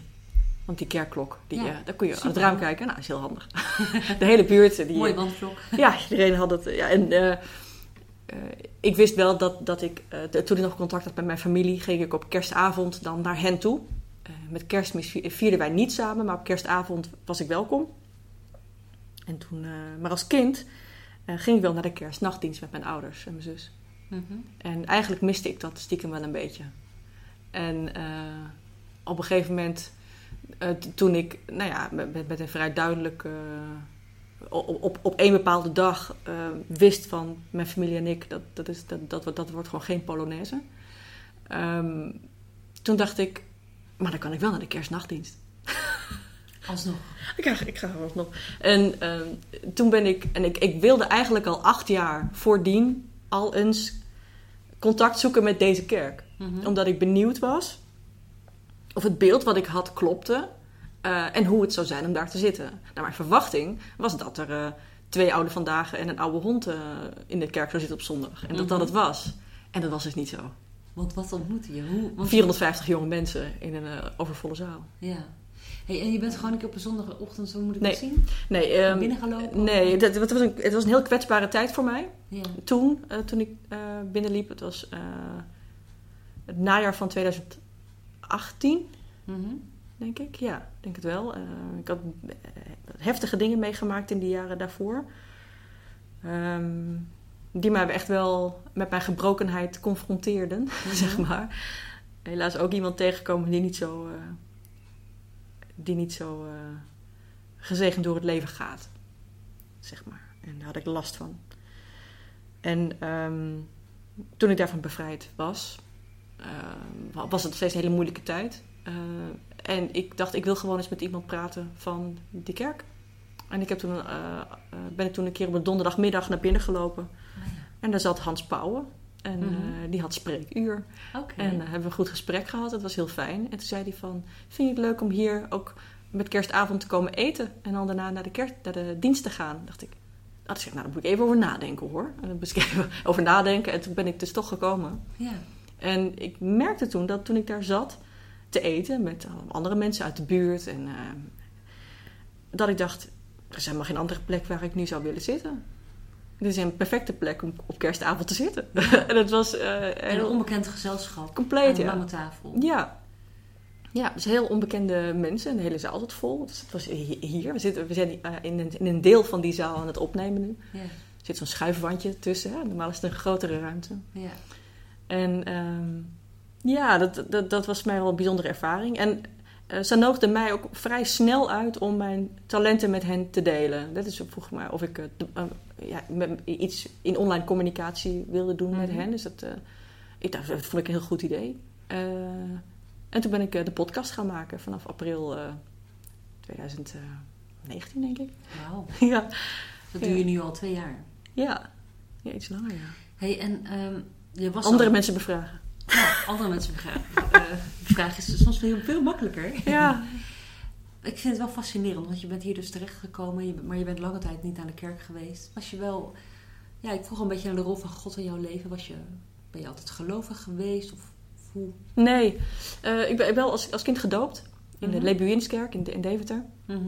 Want die kerkklok, die, Ja, eh, daar kun je aan het raam kijken. Nou, is heel handig. de hele buurt. eh, Die, Mooie wandvlok. ja, iedereen had het. Ja, en ik wist wel dat, dat ik, toen ik nog contact had met mijn familie, ging ik op kerstavond dan naar hen toe. Met kerstmis vi- vierden wij niet samen, maar op kerstavond was ik welkom. En toen, maar als kind ging ik wel naar de kerstnachtdienst met mijn ouders en mijn zus. Mhm. En eigenlijk miste ik dat stiekem wel een beetje. En eh, op een gegeven moment, eh, toen ik, nou ja, met, met- een vrij duidelijk, eh, op, op, op één bepaalde dag wist van mijn familie en ik, dat, dat, is, dat, dat, wordt- dat wordt gewoon geen Polonaise. Ehm, toen dacht ik, maar dan kan ik wel naar de kerstnachtdienst. Alsnog. Ik ga, ik ga nog. En ehm, toen ben ik, en ik, ik wilde eigenlijk al acht jaar voordien al eens contact zoeken met deze kerk. Mhm. Omdat ik benieuwd was of het beeld wat ik had klopte eh, en hoe het zou zijn om daar te zitten. Nou, mijn verwachting was dat er eh, twee oude vandaag en een oude hond eh, in de kerk zou zitten op zondag. En dat dat Mhm. het was. En dat was dus niet zo. Want wat ontmoette je? Hoe, want- 450 jonge mensen in een overvolle zaal. Ja. Hey, en je bent gewoon een keer op een zondagochtend, zo moet ik Nee. het zien? Nee, ehm, Binnengelopen? nee dat, het, was een, het was een heel kwetsbare tijd voor mij. Ja. toen, eh, toen ik eh, binnenliep, het was eh, het najaar van 2018, Mhm. denk ik. Ja, ik denk het wel. Ik had heftige dingen meegemaakt in die jaren daarvoor. Ehm, die mij echt wel met mijn gebrokenheid confronteerden, zeg maar. Helaas ook iemand tegengekomen die niet zo, die niet zo eh, gezegend door het leven gaat, zeg maar. En daar had ik last van. En ehm, toen ik daarvan bevrijd was, ehm, was het steeds een hele moeilijke tijd. Eh, en ik dacht, ik wil gewoon eens met iemand praten van die kerk. En ik heb toen, eh, eh, ben ik toen een keer op een donderdagmiddag naar binnen gelopen. Ah, En daar zat Hans Pauwen. En Mhm. eh, die had spreekuur. En eh, hebben we een goed gesprek gehad. Het was heel fijn. En toen zei hij van, vind je het leuk om hier ook met kerstavond te komen eten? En dan daarna naar de, naar de dienst te gaan? dacht ik. Dat ik, nou, daar moet ik even over nadenken hoor. En dan even over nadenken. En toen ben ik dus toch gekomen. ja. En ik merkte toen dat toen ik daar zat te eten met andere mensen uit de buurt. En, eh, dat ik dacht, er is helemaal geen andere plek waar ik nu zou willen zitten. Dit is een perfecte plek om op kerstavond te zitten. en het was eh, En een onbekend gezelschap. compleet, aan een ja. lange tafel. Ja. Ja, dus heel onbekende mensen. En de hele zaal zat vol. Dus het was hi- hier. We, zitten, we zijn eh, in een, in een deel van die zaal aan het opnemen nu. Ja. Er zit zo'n schuifwandje tussen. Hè? Normaal is het een grotere ruimte. ja. En ehm, ja, dat, dat, dat was mij wel een bijzondere ervaring. En eh ze nodigde mij ook vrij snel uit om mijn talenten met hen te delen. Dat is vroeg maar of ik eh, eh, ja, met, iets in online communicatie wilde doen met Mhm. hen. Dus dat, ik dacht, dat vond ik een heel goed idee. En toen ben ik de podcast gaan maken vanaf april eh 2019, denk ik. Wauw. ja. Dat doe je nu al twee jaar. ja, ja, iets langer, ja. Hey, en ehm, je was Andere al- mensen bevragen. Ja, andere mensen vragen. De vraag is soms veel, veel makkelijker. Ja, Ik vind het wel fascinerend, want je bent hier dus terechtgekomen, maar je bent lange tijd niet aan de kerk geweest. Was je wel, ja, ik vroeg een beetje naar de rol van God in jouw leven. Was je, ben je altijd gelovig geweest? Of, of hoe? Nee, Eh, ik ben wel als, als kind gedoopt in de Mhm. Lebuinskerk in, in Deventer. Mhm.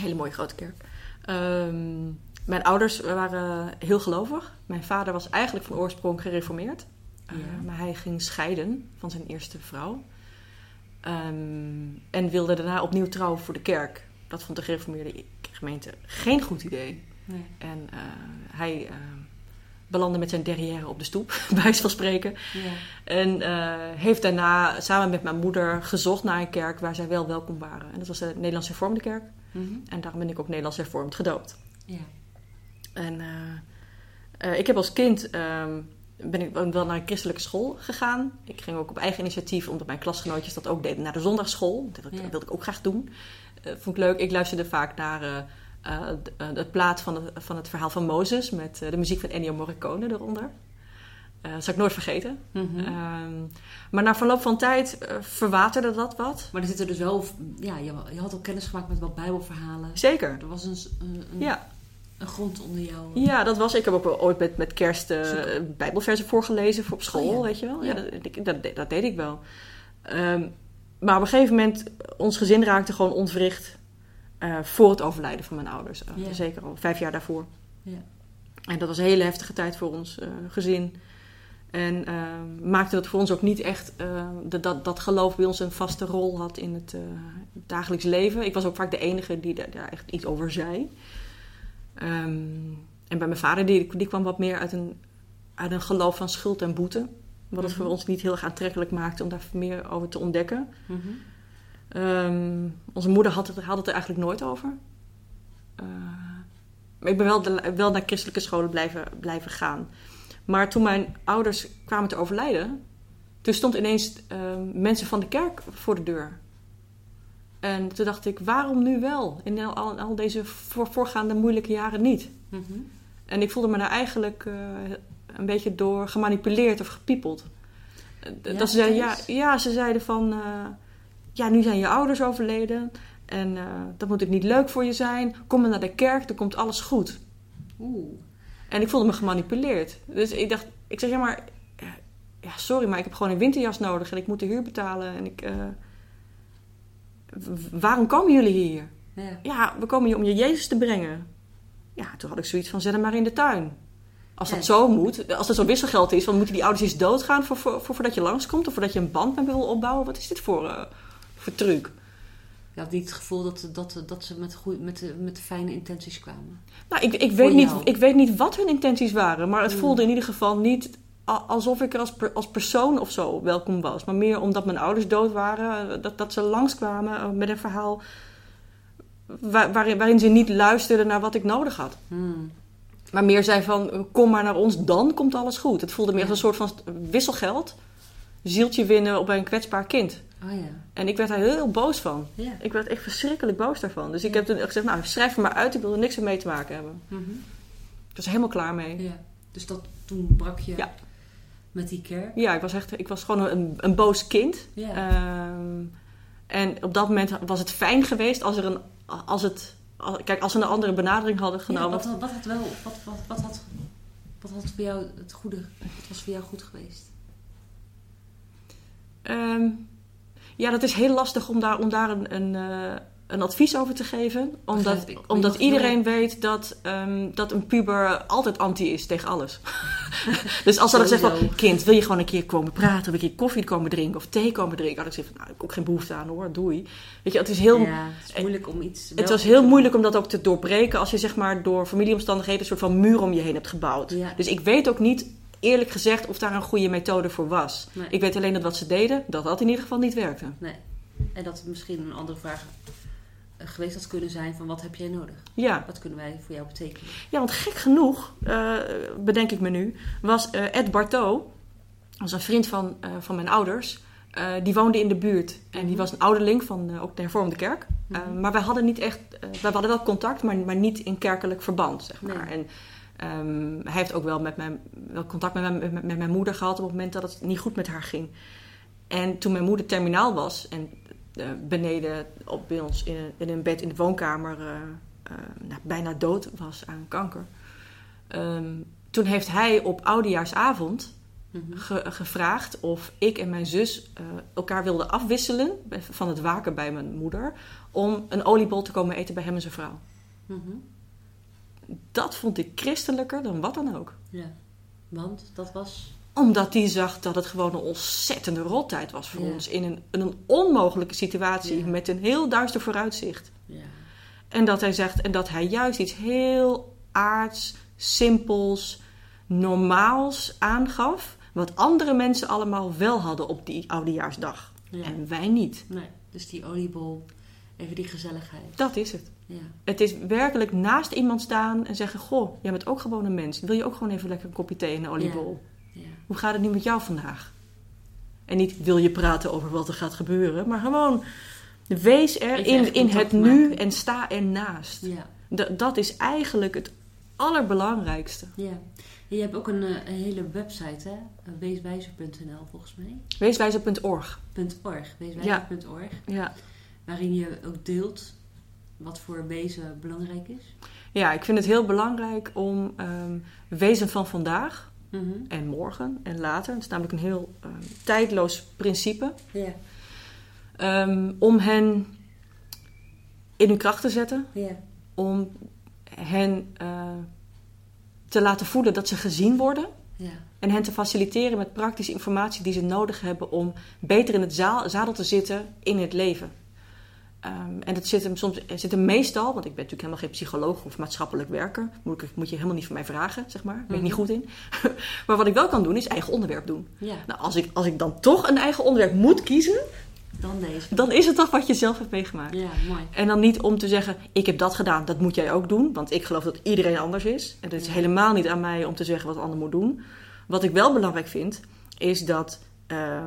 Hele mooie grote kerk. Ehm, mijn ouders waren heel gelovig. Mijn vader was eigenlijk van oorsprong gereformeerd. Ja. maar hij ging scheiden van zijn eerste vrouw. Ehm, en wilde daarna opnieuw trouwen voor de kerk. Dat vond de gereformeerde gemeente geen goed idee. Nee. En eh, hij eh, belandde met zijn derrière op de stoep, bij wijze van spreken. Ja. En eh, heeft daarna samen met mijn moeder gezocht naar een kerk waar zij wel welkom waren. En dat was de Nederlands Hervormde Kerk. Mhm. En daarom ben ik ook Nederlands Hervormd gedoopt. Ja. En eh, eh, ik heb als kind ehm, ben ik wel naar een christelijke school gegaan. Ik ging ook op eigen initiatief, omdat mijn klasgenootjes dat ook deden, naar de zondagschool. Dat wilde ik, Ja. wilde ik ook graag doen. Eh, vond ik leuk. Ik luisterde vaak naar eh, eh, het plaat van het, van het verhaal van Mozes met de muziek van Ennio Morricone eronder. Dat zal ik nooit vergeten. Mhm. Ehm, maar na verloop van tijd verwaterde dat wat. Maar er zitten dus wel, ja, je, je had ook kennis gemaakt met wat bijbelverhalen. Zeker. Er was een, een, Ja. Een grond onder jou. Ja, dat was. Ik heb ook ooit met, met kerst eh, Super. Bijbelversen voorgelezen voor op school, Oh ja. weet je wel. Ja. Ja. dat, dat, deed- dat deed ik wel. Ehm, maar op een gegeven moment, ons gezin raakte gewoon ontwricht eh, voor het overlijden van mijn ouders. Eh, Ja. Zeker al vijf jaar daarvoor. Ja. En dat was een hele heftige tijd voor ons eh, gezin. En ehm, maakte dat voor ons ook niet echt eh, dat, dat, dat geloof bij ons een vaste rol had in het eh, dagelijks leven. Ik was ook vaak de enige die daar, daar echt iets over zei. Ehm, en bij mijn vader, die, die kwam wat meer uit een, uit een geloof van schuld en boete. Wat het Mhm. voor ons niet heel erg aantrekkelijk maakte om daar meer over te ontdekken. Mhm. Ehm, onze moeder had het, had het er eigenlijk nooit over. Eh, maar ik ben wel, de- wel naar christelijke scholen blijven, blijven gaan. Maar toen mijn ouders kwamen te overlijden, toen stond ineens ehm, mensen van de kerk voor de deur. En toen dacht ik, waarom nu wel? In al, al, deze voor, voorgaande moeilijke jaren niet. Mhm. En ik voelde me daar eigenlijk eh, een beetje door gemanipuleerd of gepiepeld. Eh, Ja, dat ze zeiden, ja, ja, ze zeiden van... eh, ja, nu zijn je ouders overleden. En dat moet ook niet leuk voor je zijn. Kom maar naar de kerk, dan komt alles goed. Oeh. En ik voelde me gemanipuleerd. Dus ik dacht, ik zeg, ja maar... Ja, sorry, maar ik heb gewoon een winterjas nodig. En ik moet de huur betalen. En ik... waarom komen jullie hier? Ja. Ja, we komen hier om je Jezus te brengen. Ja, toen had ik zoiets van, zet hem maar in de tuin. Als dat Ja. zo moet, als dat zo'n wisselgeld is, dan moeten die ouders eens doodgaan voor, voor, voor, voordat je langskomt? Of voordat je een band met me wil opbouwen? Wat is dit voor, eh, voor truc? Je had niet het gevoel dat, dat, dat ze met, met, met fijne intenties kwamen. Nou, ik, ik, weet niet, ik weet niet wat hun intenties waren, maar het Mm. voelde in ieder geval niet alsof ik er als, per- als persoon of zo welkom was. Maar meer omdat mijn ouders dood waren, eh, dat, dat ze langskwamen eh, met een verhaal waar- waarin, waarin ze niet luisterden naar wat ik nodig had. Hmm. Maar meer zei van, kom maar naar ons, dan komt alles goed. Het voelde meer als een soort van wisselgeld. Zieltje winnen op een kwetsbaar kind. Oh ja. En ik werd daar heel boos van. Ja. Ik werd echt verschrikkelijk boos daarvan. Dus ik heb toen gezegd, nou schrijf er maar uit, ik wil er niks mee te maken hebben. Mhm. Ik was er helemaal klaar mee. ja. Dus dat, toen brak je Ja. Met die kerk. Ja, ik was echt, ik was gewoon een, een boos kind. Ja. Ehm, en op dat moment was het fijn geweest als er een, als het, als- kijk, als ze een andere benadering hadden Ja, genomen. wat, wat had wel, wat, wat, wat had, wat had voor jou het goede, wat was voor jou goed geweest? Ehm, ja, dat is heel lastig om daar, om daar een, een, eh, een advies over te geven. Omdat, ik. Omdat iedereen weet dat, ehm, dat een puber altijd anti is tegen alles. dus als ze dan zeggen van, kind, wil je gewoon een keer komen praten? Of een keer koffie komen drinken of thee komen drinken? Had ik gezegd, nou, ik heb ook geen behoefte aan hoor, doei. Weet je, het is heel... ja, het is moeilijk om iets... Het was heel moeilijk om dat ook te doorbreken als je zeg maar door familieomstandigheden een soort van muur om je heen hebt gebouwd. Ja. Dus ik weet ook niet, eerlijk gezegd, of daar een goede methode voor was. Nee. Ik weet alleen dat wat ze deden, dat dat in ieder geval niet werkte. Nee. En dat het misschien een andere vraag geweest had kunnen zijn van wat heb jij nodig? Ja, Wat kunnen wij voor jou betekenen? ja want gek genoeg, eh, bedenk ik me nu, was eh, Ed Barteau, dat was een vriend van, eh, van mijn ouders, die woonde in de buurt. En die Mhm. was een ouderling van ook de hervormde kerk. Mhm. maar wij hadden niet echt, wij hadden wel contact, maar, maar niet in kerkelijk verband, zeg maar. Nee. En ehm, hij heeft ook wel, met mijn, wel contact met mijn, met, met mijn moeder gehad op het moment dat het niet goed met haar ging. En toen mijn moeder terminaal was en beneden op, bij ons in, een- in een bed in de woonkamer eh, eh, nou, bijna dood was aan kanker. ehm, toen heeft hij op oudejaarsavond Mhm. ge- gevraagd of ik en mijn zus eh, elkaar wilden afwisselen van het waken bij mijn moeder om een oliebol te komen eten bij hem en zijn vrouw. Mhm. dat vond ik christelijker dan wat dan ook. Ja. Want dat was... Omdat die zag dat het gewoon een ontzettende rottijd was voor Ja. ons. In een, in een onmogelijke situatie Ja. met een heel duister vooruitzicht. Ja. En dat hij zegt, en dat hij juist iets heel aards, simpels, normaals aangaf. Wat andere mensen allemaal wel hadden op die oudejaarsdag. ja. En wij niet. Nee, dus die oliebol, even die gezelligheid. Dat is het. Ja. Het is werkelijk naast iemand staan en zeggen: Goh, jij bent ook gewoon een mens. Wil je ook gewoon even lekker een kopje thee en een oliebol? Hoe gaat het nu met jou vandaag? En niet wil je praten over wat er gaat gebeuren, maar gewoon wees er Even in, in het nu en sta ernaast. Ja. D- dat is eigenlijk het allerbelangrijkste. ja. Je hebt ook een, eh, een hele website, hè? Weeswijzer.nl volgens mij. Weeswijzer.org. .org, weeswijzer.org. Ja. Waarin je ook deelt wat voor wezen belangrijk is. ja, ik vind het heel belangrijk om ehm, wezen van vandaag Mhm. en morgen en later, het is namelijk een heel ehm, tijdloos principe. Ehm, om hen in hun kracht te zetten, om hen eh, te laten voelen dat ze gezien worden en hen te faciliteren met praktische informatie die ze nodig hebben om beter in het zadel te zitten in het leven. Ehm, en dat zit hem soms, zit hem meestal, want ik ben natuurlijk helemaal geen psycholoog of maatschappelijk werker, moet, ik, moet je helemaal niet van mij vragen, zeg maar, ben ik niet Mhm. goed in. maar wat ik wel kan doen, is eigen onderwerp doen. Ja, Nou, als ik, als ik dan toch een eigen onderwerp moet kiezen, dan deze. dan is het toch wat je zelf hebt meegemaakt. Ja, mooi. En dan niet om te zeggen, ik heb dat gedaan, dat moet jij ook doen. Want ik geloof dat iedereen anders is. En het is Ja. helemaal niet aan mij om te zeggen wat de ander moet doen. Wat ik wel belangrijk vind, is dat... ehm, eh,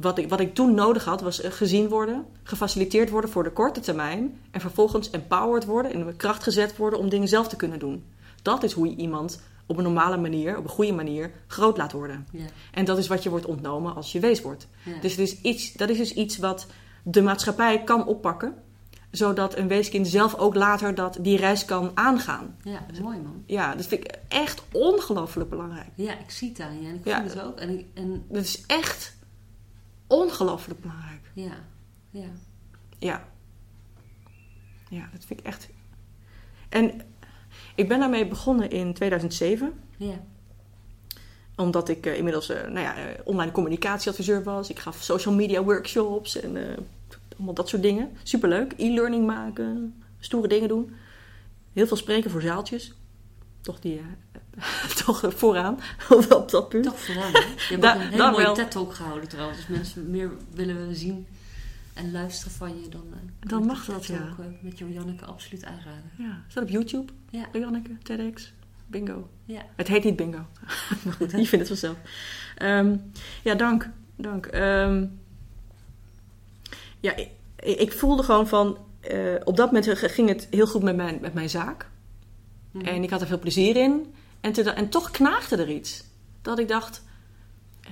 wat, ik, wat ik toen nodig had, was eh, gezien worden, gefaciliteerd worden voor de korte termijn. En vervolgens empowered worden, in de kracht gezet worden om dingen zelf te kunnen doen. Dat is hoe je iemand op een normale manier, op een goede manier, groot laat worden. Ja. En dat is wat je wordt ontnomen als je wees wordt. Dus is iets, dat is dus iets wat de maatschappij kan oppakken. Zodat een weeskind zelf ook later dat, die reis kan aangaan. ja, mooi man. Ja, dat vind ik echt ongelooflijk belangrijk. Ja, ik zie het aan je en ik Ja. voel het ook. En, ik- en Dat is echt ongelooflijk belangrijk. ja, ja. Ja. Ja, dat vind ik echt. En ik ben daarmee begonnen in 2007. Ja, Omdat ik eh, inmiddels eh, nou ja, eh, online communicatieadviseur was. Ik gaf social media workshops en allemaal dat soort dingen. Superleuk. E-learning maken, stoere dingen doen. Heel veel spreken voor zaaltjes. Toch, die, toch vooraan op dat punt. toch vooral. Hè? Je hebt Da- ook een hele dat mooie wel. TED-talk gehouden trouwens. Dus mensen meer willen zien en luisteren van je, dan, eh, Dan mag dat, ja. eh, met Janneke absoluut aanraden. Ja, staat op YouTube. Ja, Janneke, TEDx, bingo. ja. Het heet niet bingo. maar goed, je vindt het vanzelf. Ehm, ja, dank. dank. Ehm, ja, ik, ik voelde gewoon van... eh, op dat moment ging het heel goed met mijn, met mijn zaak. Mhm. En ik had er veel plezier in. En, te- en toch knaagde er iets. Dat ik dacht...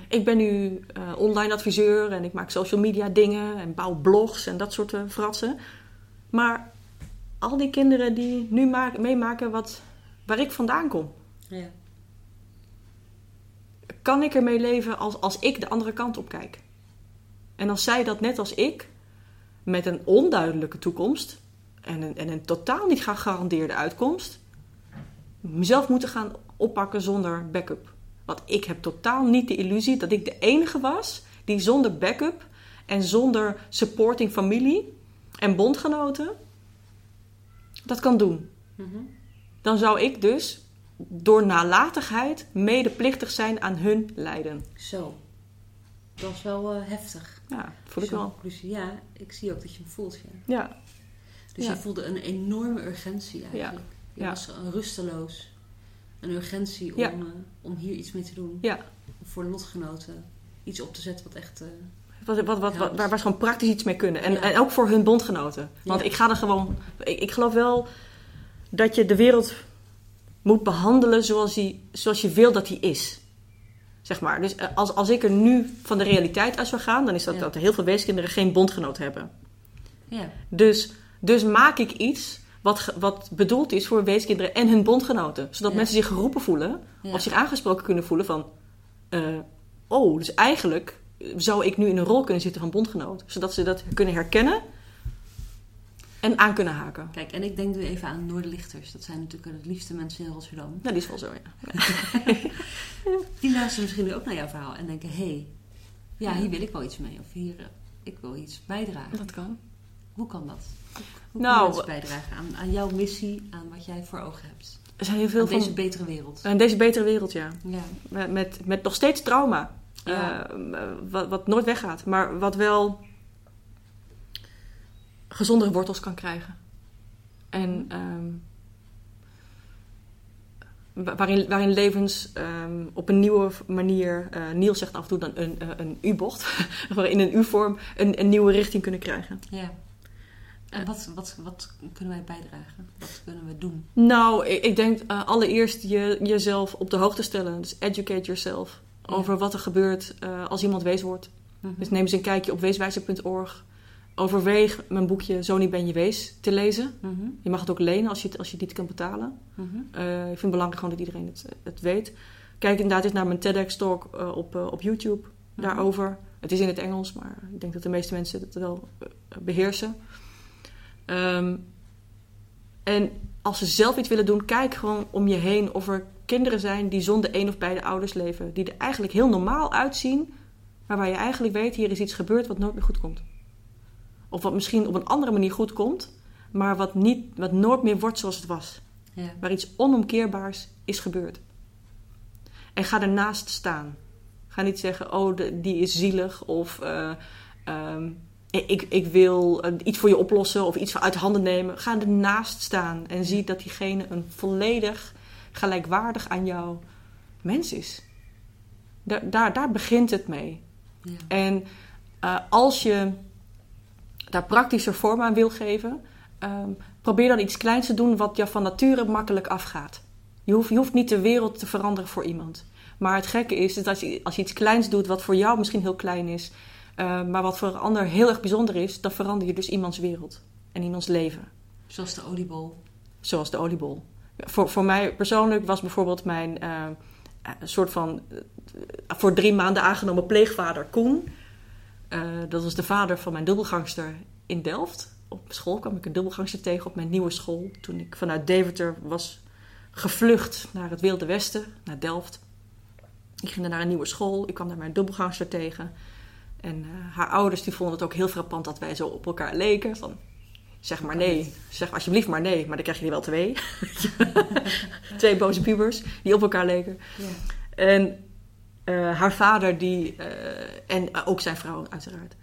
Ik ben nu eh, online adviseur en ik maak social media dingen en bouw blogs en dat soort eh, fratsen. Maar al die kinderen die nu maak- meemaken wat, waar ik vandaan kom, ja. kan ik ermee leven als, als ik de andere kant op kijk? En als zij dat net als ik, met een onduidelijke toekomst en een, en een totaal niet gegarandeerde uitkomst, mezelf moeten gaan oppakken zonder backup. Want ik heb totaal niet de illusie dat ik de enige was die zonder backup en zonder supporting familie en bondgenoten dat kan doen. Mhm. Dan zou ik dus door nalatigheid medeplichtig zijn aan hun lijden. Zo. Dat is wel eh, heftig. Ja, voel ik wel. conclusie. Ja, ik zie ook dat je hem voelt. Ja. Ja, Dus Ja. je voelde een enorme urgentie eigenlijk. Je Ja. was rusteloos. Een urgentie om, eh, om hier iets mee te doen. ja. Voor lotgenoten. Iets op te zetten wat echt... eh, Wat, wat, wat, waar, waar ze gewoon praktisch iets mee kunnen. En, en ook voor hun bondgenoten. Want ik ga er gewoon. Ik, ik geloof wel dat je de wereld moet behandelen zoals, die, zoals je wil dat die is. Zeg maar. Dus eh, als, als ik er nu van de realiteit uit zou gaan, dan is dat Ja. dat heel veel weeskinderen geen bondgenoot hebben. ja, Dus, dus maak ik iets wat, wat bedoeld is voor weeskinderen en hun bondgenoten. Zodat Ja. mensen zich geroepen voelen ja. of zich aangesproken kunnen voelen van... eh, oh, dus eigenlijk zou ik nu in een rol kunnen zitten van bondgenoot. Zodat ze dat kunnen herkennen. En aan kunnen haken. Kijk, en ik denk nu even aan Noorderlichters. Dat zijn natuurlijk het liefste mensen in Rotterdam. Nou, die is wel zo, ja. Die luisteren misschien nu ook naar jouw verhaal en denken... hé, hey, ja, hier wil ik wel iets mee. Of hier, uh, ik wil iets bijdragen. Dat kan. Hoe kan dat? Hoe Nou, mensen bijdragen aan, aan jouw missie, aan wat jij voor ogen hebt? Er zijn heel veel Aan van... deze betere wereld. Aan deze betere wereld, ja. Ja. Met, met, met nog steeds trauma. Ja. Eh, wat, wat nooit weggaat. Maar wat wel gezondere wortels kan krijgen. En ehm, wa- waarin, waarin levens ehm, op een nieuwe manier... eh, Niels zegt af en toe dan een, een, U-bocht. waarin een U-vorm een, een nieuwe richting kunnen krijgen. ja. En wat, wat, wat kunnen wij bijdragen? Wat kunnen we doen? Nou, ik, ik denk eh, allereerst je, jezelf op de hoogte stellen. Dus educate yourself. Ja. Over wat er gebeurt eh, als iemand wees wordt. Mhm. Dus neem eens een kijkje op weeswijzer.org. Overweeg mijn boekje Zo niet ben je wees te lezen. Mhm. Je mag het ook lenen als je het, als je het niet kan betalen. Mhm. Eh, ik vind het belangrijk gewoon dat iedereen het, het weet. Kijk inderdaad eens naar mijn TEDx-talk op, op YouTube daarover. Het is in het Engels, maar ik denk dat de meeste mensen het wel eh, beheersen. Ehm, en als ze zelf iets willen doen, kijk gewoon om je heen of er kinderen zijn die zonder één of beide ouders leven. Die er eigenlijk heel normaal uitzien, maar waar je eigenlijk weet, hier is iets gebeurd wat nooit meer goed komt. Of wat misschien op een andere manier goed komt, maar wat, niet, wat nooit meer wordt zoals het was. Ja. Waar iets onomkeerbaars is gebeurd. En ga ernaast staan. Ga niet zeggen, oh, de- die is zielig. Of eh, ehm, ik, ik wil eh, iets voor je oplossen of iets uit handen nemen. Ga ernaast staan en zie dat diegene een volledig gelijkwaardig aan jou mens is. Daar, daar, daar begint het mee. Ja. En eh, als je daar praktischer vorm aan wil geven, ehm, probeer dan iets kleins te doen wat jou van nature makkelijk afgaat. Je hoeft, je hoeft niet de wereld te veranderen voor iemand. Maar het gekke is dat als je, als je iets kleins doet wat voor jou misschien heel klein is, eh, maar wat voor een ander heel erg bijzonder is, dan verander je dus iemands wereld en iemands leven. Zoals de oliebol. Zoals de oliebol. Voor, voor mij persoonlijk was bijvoorbeeld mijn eh, een soort van eh, voor drie maanden aangenomen pleegvader Koen. Eh, dat was de vader van mijn dubbelgangster in Delft. Op school kwam ik een dubbelgangster tegen op mijn nieuwe school. Toen ik vanuit Deventer was gevlucht naar het Wilde Westen, naar Delft. Ik ging daar naar een nieuwe school. Ik kwam daar mijn dubbelgangster tegen. En eh, haar ouders die vonden het ook heel frappant dat wij zo op elkaar leken. Van, zeg maar nee. Zeg alsjeblieft maar nee. Maar dan krijg je er wel twee. twee boze pubers die op elkaar leken. Ja. En eh, haar vader, die, eh, en ook zijn vrouw uiteraard,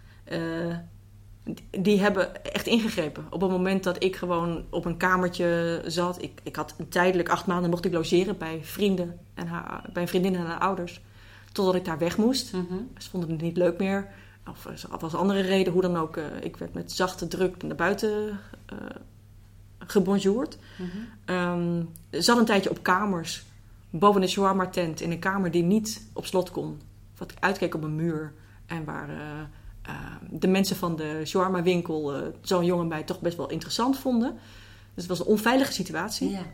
die- hebben echt ingegrepen. Op het moment dat ik gewoon op een kamertje zat. Ik, ik had tijdelijk acht maanden mocht ik logeren bij vrienden en haar, bij een vriendin en haar ouders. Totdat ik daar weg moest. Mhm. Ze vonden het niet leuk meer. Of er was andere reden, hoe dan ook. eh, ik werd met zachte druk naar buiten eh gebonjourd. Mhm. Ehm, had een tijdje op kamers. Boven een shawarma tent. In een kamer die niet op slot kon. Wat uitkeek op een muur. En waar eh, eh, de mensen van de shawarma winkel eh, zo'n jongen mij toch best wel interessant vonden. Dus het was een onveilige situatie. Ja.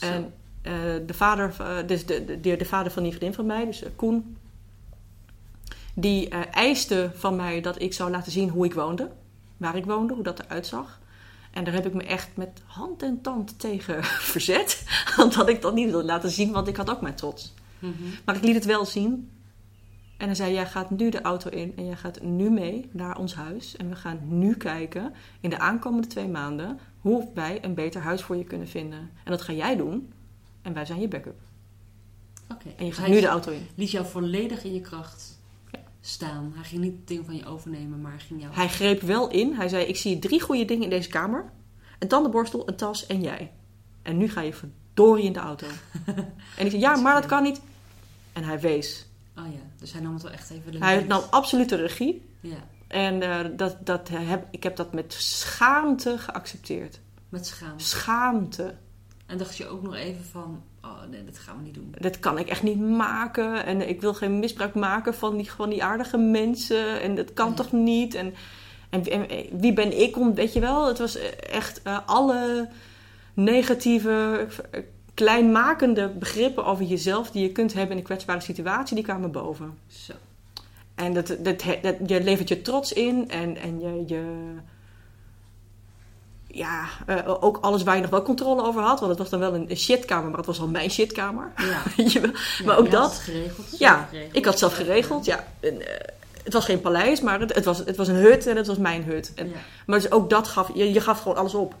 En eh, de, vader, eh, dus de, de, de, de vader van die vriendin van mij, dus eh, Koen, die eh, eiste van mij dat ik zou laten zien hoe ik woonde, waar ik woonde, hoe dat eruit zag. En daar heb ik me echt met hand en tand tegen verzet. Want dat ik dat niet wilde laten zien, want ik had ook mijn trots. Mhm. Maar ik liet het wel zien. En hij zei: Jij gaat nu de auto in en jij gaat nu mee naar ons huis. En we gaan nu kijken in de aankomende twee maanden hoe wij een beter huis voor je kunnen vinden. En dat ga jij doen. En wij zijn je backup. Oké. En je Dus gaat nu de auto in. liet jou volledig in je kracht. Staan. Hij ging niet het ding van je overnemen, maar hij ging jou... Hij greep wel in. Hij zei: Ik zie drie goede dingen in deze kamer: een tandenborstel, een tas en jij. En nu ga je verdorie in de auto. en ik zei: Ja, maar dat kan niet. En hij wees. Oh ja, dus hij nam het wel echt even de Hij nam absolute regie. Ja, En eh, dat, dat heb, ik heb dat met schaamte geaccepteerd. met schaamte. Schaamte. En dacht je ook nog even van, oh nee, dat gaan we niet doen. Dat kan ik echt niet maken. En ik wil geen misbruik maken van die, van die aardige mensen. En dat kan toch niet? En, en, en wie ben ik om, weet je wel? Het was echt eh, alle negatieve, eh, kleinmakende begrippen over jezelf die je kunt hebben in een kwetsbare situatie, die kwamen boven. Zo. En dat, dat, dat, je levert je trots in en, en je, je, ja, eh, ook alles waar je nog wel controle over had. Want het was dan wel een, shitkamer, maar het was al mijn shitkamer. Ja. Ja, maar ook dat. het geregeld. Ja, geregeld. ik had zelf geregeld. Ja, En, eh, het was geen paleis, maar het, het, was, het was een hut en het was mijn hut. En, Ja. Maar dus ook dat gaf, je, je gaf gewoon alles op.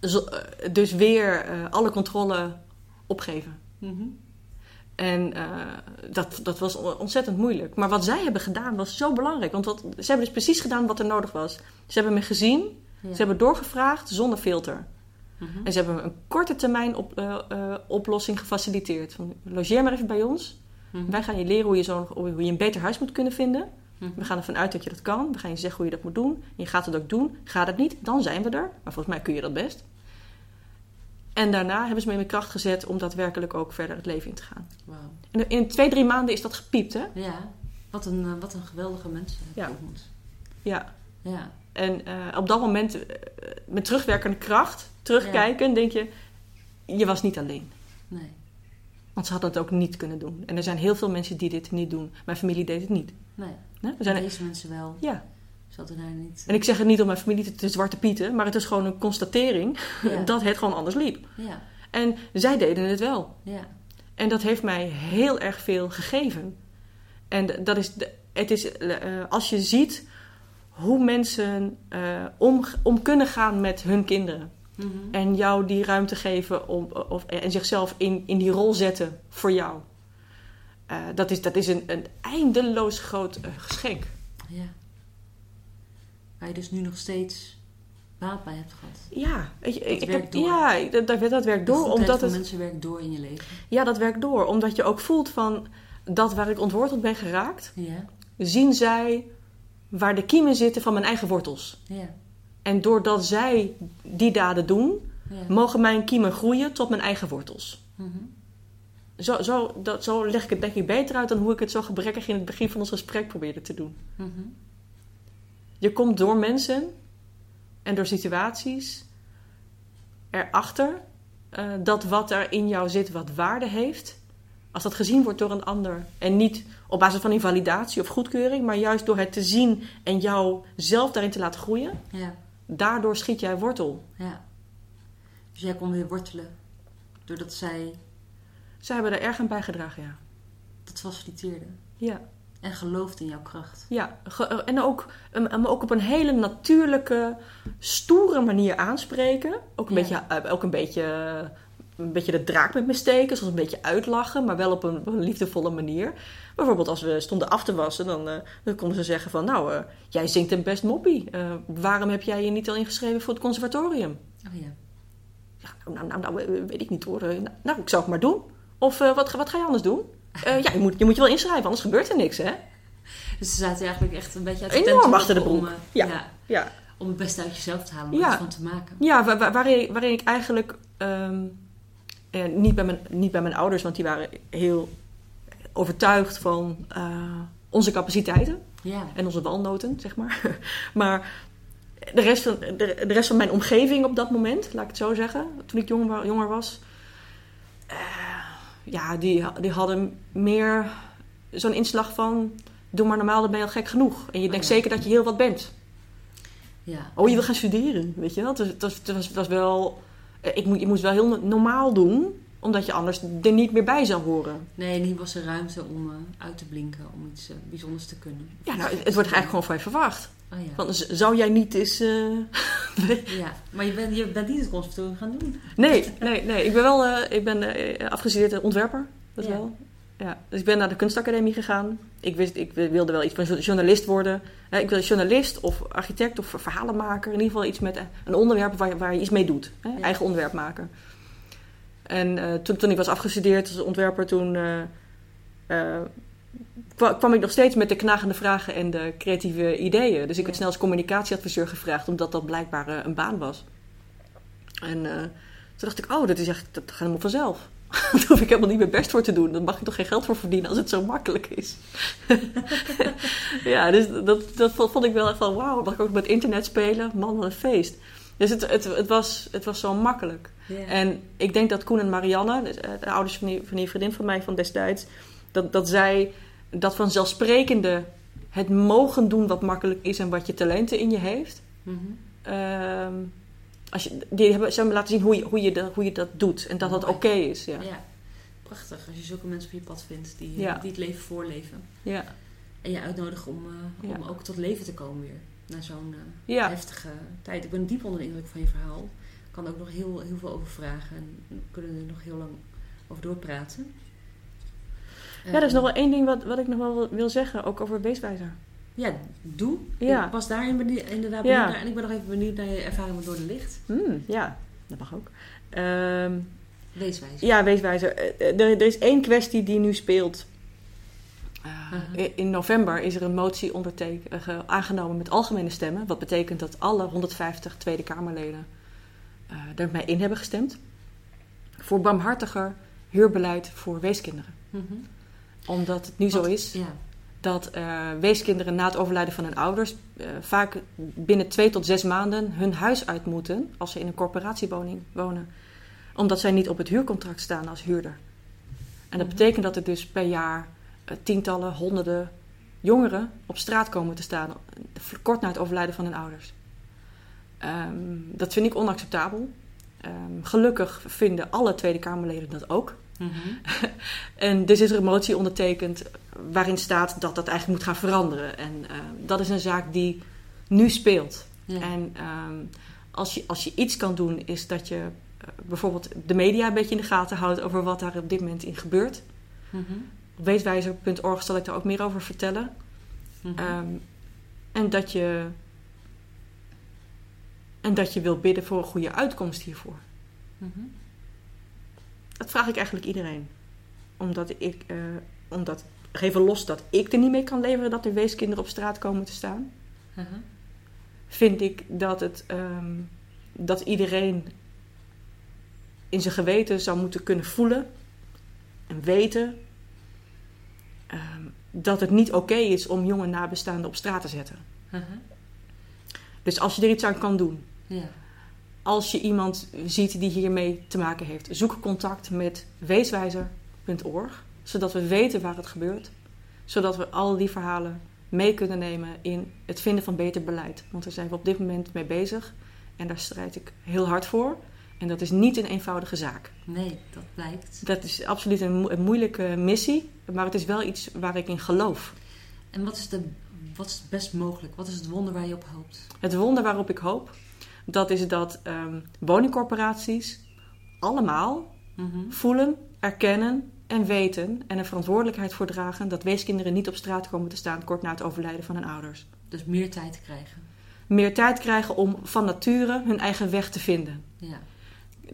Dus, eh, dus weer alle controle opgeven. Mhm. En dat, dat was on- ontzettend moeilijk. Maar wat zij hebben gedaan was zo belangrijk. Want wat, ze hebben dus precies gedaan wat er nodig was. Ze hebben me gezien. Ze hebben doorgevraagd zonder filter. Mhm. En ze hebben een korte termijn op, eh, eh, oplossing gefaciliteerd. Van, logeer maar even bij ons. Mhm. Wij gaan je leren hoe je, zo, hoe je een beter huis moet kunnen vinden. Mhm. We gaan ervan uit dat je dat kan. We gaan je zeggen hoe je dat moet doen. Je gaat het ook doen. Gaat het niet, dan zijn we er. Maar volgens mij kun je dat best. En daarna hebben ze me in mijn kracht gezet om daadwerkelijk ook verder het leven in te gaan. En in twee, drie maanden is dat gepiept, hè? Ja, wat een, eh, wat een geweldige mensen heb je Ja. ontmoet. Ja. Ja. En eh, op dat moment, eh, met terugwerkende kracht, terugkijken, denk je, je was niet alleen. Nee. Want ze hadden het ook niet kunnen doen. En er zijn heel veel mensen die dit niet doen. Mijn familie deed het niet. Nee. Hè? We zijn Deze mensen wel. ja. Ze hadden daar niet... En ik zeg het niet om mijn familie te, te zwarte pieten, maar het is gewoon een constatering Ja. dat het gewoon anders liep. Ja. En zij deden het wel. Ja. En dat heeft mij heel erg veel gegeven. En dat is, het is eh, als je ziet hoe mensen eh, om, om kunnen gaan met hun kinderen. Mhm. En jou die ruimte geven om, of, en zichzelf in, in die rol zetten voor jou. Eh, dat is, dat is een, een eindeloos groot eh, geschenk. Ja. Waar je dus nu nog steeds baat bij hebt gehad. Ja, weet je, ik, heb, door. ja dat, dat, dat werkt door. Omdat het, mensen werkt door in je leven. ja, dat werkt door. Omdat je ook voelt van dat waar ik ontworteld ben geraakt, Ja. zien zij waar de kiemen zitten van mijn eigen wortels. Ja. En doordat zij die daden doen, Ja. mogen mijn kiemen groeien tot mijn eigen wortels. Mhm. Zo, zo, dat, zo leg ik het denk ik beter uit dan hoe ik het zo gebrekkig in het begin van ons gesprek probeerde te doen. Mhm. Je komt door mensen en door situaties erachter eh, dat wat er in jou zit wat waarde heeft, als dat gezien wordt door een ander en niet op basis van invalidatie of goedkeuring, maar juist door het te zien en jou zelf daarin te laten groeien, Ja. daardoor schiet jij wortel. Ja. Dus jij kon weer wortelen. Doordat zij Zij hebben er erg aan bijgedragen, ja. dat faciliteerde. Ja, En geloofde in jouw kracht. ja. Ge- en ook, um, ook op een hele natuurlijke, stoere manier aanspreken. Ook een, Ja. beetje, uh, ook een beetje, een beetje de draak met me steken, soms een beetje uitlachen, maar wel op een, op een liefdevolle manier. Bijvoorbeeld als we stonden af te wassen, dan, uh, dan konden ze zeggen van... Nou, uh, jij zingt een best moppie. Uh, waarom heb jij je niet al ingeschreven voor het conservatorium? Oh ja. Ja, nou, nou, nou, nou weet ik niet hoor. Nou, nou, ik zou het maar doen. Of wat, wat ga je anders doen? Ja, je moet, je moet je wel inschrijven, anders gebeurt er niks, hè? Dus ze zaten eigenlijk echt een beetje uit Enorm achter de broek. Om, Ja. ja. Ja, om het beste uit jezelf te halen, om Ja. er iets van te maken. ja waar, waar- waarin, waarin ik eigenlijk... Um, eh, niet, bij mijn, niet bij mijn ouders, want die waren heel overtuigd van uh, onze capaciteiten. Ja. En onze walnoten, zeg maar. maar de rest, van, de, de rest van mijn omgeving op dat moment, laat ik het zo zeggen, toen ik jonger, jonger was... Uh, ja, die, die hadden meer zo'n inslag van... Doe maar normaal, dan ben je al gek genoeg. En je Oh, denkt ja. zeker dat je heel wat bent. ja. Oh, je wil gaan studeren, weet je wel? Het was, het was, het was wel... eh, Ik moet, je moest wel heel no- normaal doen, omdat je anders er niet meer bij zou horen. Nee, hier was er ruimte om uh, uit te blinken, om iets uh, bijzonders te kunnen. Ja, nou, het wordt eigenlijk gewoon van je verwacht. Oh ja. Van, zou jij niet eens... Uh... ja, maar je bent, je bent niet het conservatorium gaan doen. nee, nee, nee. Ik ben wel ik ben, afgestudeerd ontwerper. Dat Ja. wel. Ja. Dus ik ben naar de kunstacademie gegaan. Ik, wist, ik wilde wel iets van journalist worden. Ik wilde journalist of architect of verhalenmaker. In ieder geval iets met een onderwerp waar je, waar je iets mee doet. Ja. Eigen ontwerp maken. En uh, toen, toen ik was afgestudeerd als ontwerper, toen uh, uh, kwam ik nog steeds met de knagende vragen en de creatieve ideeën. Dus ik werd snel als communicatieadviseur gevraagd, omdat dat blijkbaar een baan was. En toen dacht ik, oh, dat is echt, dat gaat helemaal vanzelf. Daar hoef ik helemaal niet mijn best voor te doen. Dan mag ik toch geen geld voor verdienen als het zo makkelijk is. ja, dus dat, dat vond ik wel echt van wauw. Mag ik ook met internet spelen? Man, wat een feest. Dus het, het, het, was, het was zo makkelijk. En ik denk dat Koen en Marianne, dus, de ouders van die, van die vriendin van mij van destijds, dat, dat zij dat vanzelfsprekende het mogen doen wat makkelijk is en wat je talenten in je heeft, Mhm. Ehm, als je, die hebben, ze hebben laten zien hoe je, hoe, je dat, hoe je dat doet. En dat dat oké is. Ja. Ja. prachtig. Als je zulke mensen op je pad vindt die, Ja. die het leven voorleven. Ja. En je uitnodigen om, eh, om Ja. ook tot leven te komen weer. Na zo'n eh, heftige tijd. Ik ben diep onder de indruk van je verhaal. Ik kan ook nog heel, heel veel over vragen. En kunnen er nog heel lang over doorpraten. ja, er is nog wel één ding wat, wat ik nog wel wil- zeggen. Ook over Weeswijzer. Ja, doe. Ja. Ik was daarin inderdaad Ja. benieuwd naar. En ik ben nog even benieuwd naar je ervaring met Door de Licht. Hmm, ja, dat mag ook. Ehm, Weeswijs. ja, Weeswijzer. Eh, eh, Er, er is één kwestie die nu speelt. Eh, Mhm. In november is er een motie onderteken, eh, ge- aangenomen met algemene stemmen. Wat betekent dat alle 150 Tweede Kamerleden eh ermee in hebben gestemd. Voor barmhartiger huurbeleid voor weeskinderen. Mhm. Omdat het nu zo is Ja. dat eh, weeskinderen na het overlijden van hun ouders eh, vaak binnen twee tot zes maanden hun huis uit moeten als ze in een corporatiewoning wonen. Omdat zij niet op het huurcontract staan als huurder. En dat Mhm. betekent dat er dus per jaar eh, tientallen, honderden jongeren op straat komen te staan, eh, kort na het overlijden van hun ouders. Ehm, dat vind ik onacceptabel. Ehm, gelukkig vinden alle Tweede Kamerleden dat ook. Mhm. En dus is er een motie ondertekend waarin staat dat dat eigenlijk moet gaan veranderen. En eh, dat is een zaak die nu speelt. Ja. En ehm, als, je, als je iets kan doen, is dat je eh, bijvoorbeeld de media een beetje in de gaten houdt over wat daar op dit moment in gebeurt. Mhm. Op weetwijzer.org zal ik daar ook meer over vertellen. Mhm. Ehm, en dat je. En dat je wil bidden voor een goede uitkomst hiervoor. Mhm. Dat vraag ik eigenlijk iedereen. Omdat ik, eh, omdat, even los dat ik er niet mee kan leveren dat er weeskinderen op straat komen te staan, Mhm. vind ik dat, het, ehm, dat iedereen in zijn geweten zou moeten kunnen voelen en weten ehm, dat het niet oké is om jonge nabestaanden op straat te zetten. Mhm. Dus als je er iets aan kan doen, Ja. als je iemand ziet die hiermee te maken heeft, zoek contact met weeswijzer.org, zodat we weten waar het gebeurt, zodat we al die verhalen mee kunnen nemen in het vinden van beter beleid. Want daar zijn we op dit moment mee bezig en daar strijd ik heel hard voor. En dat is niet een eenvoudige zaak. Nee, dat blijkt. Dat is absoluut een, mo- een moeilijke missie, maar het is wel iets waar ik in geloof. En wat is, de, wat is het best mogelijk? Wat is het wonder waar je op hoopt? Het wonder waarop ik hoop, dat is dat ehm, woningcorporaties allemaal Mhm. voelen, erkennen en weten en er verantwoordelijkheid voor dragen dat weeskinderen niet op straat komen te staan kort na het overlijden van hun ouders. Dus meer tijd krijgen. Meer tijd krijgen om van nature hun eigen weg te vinden. Ja.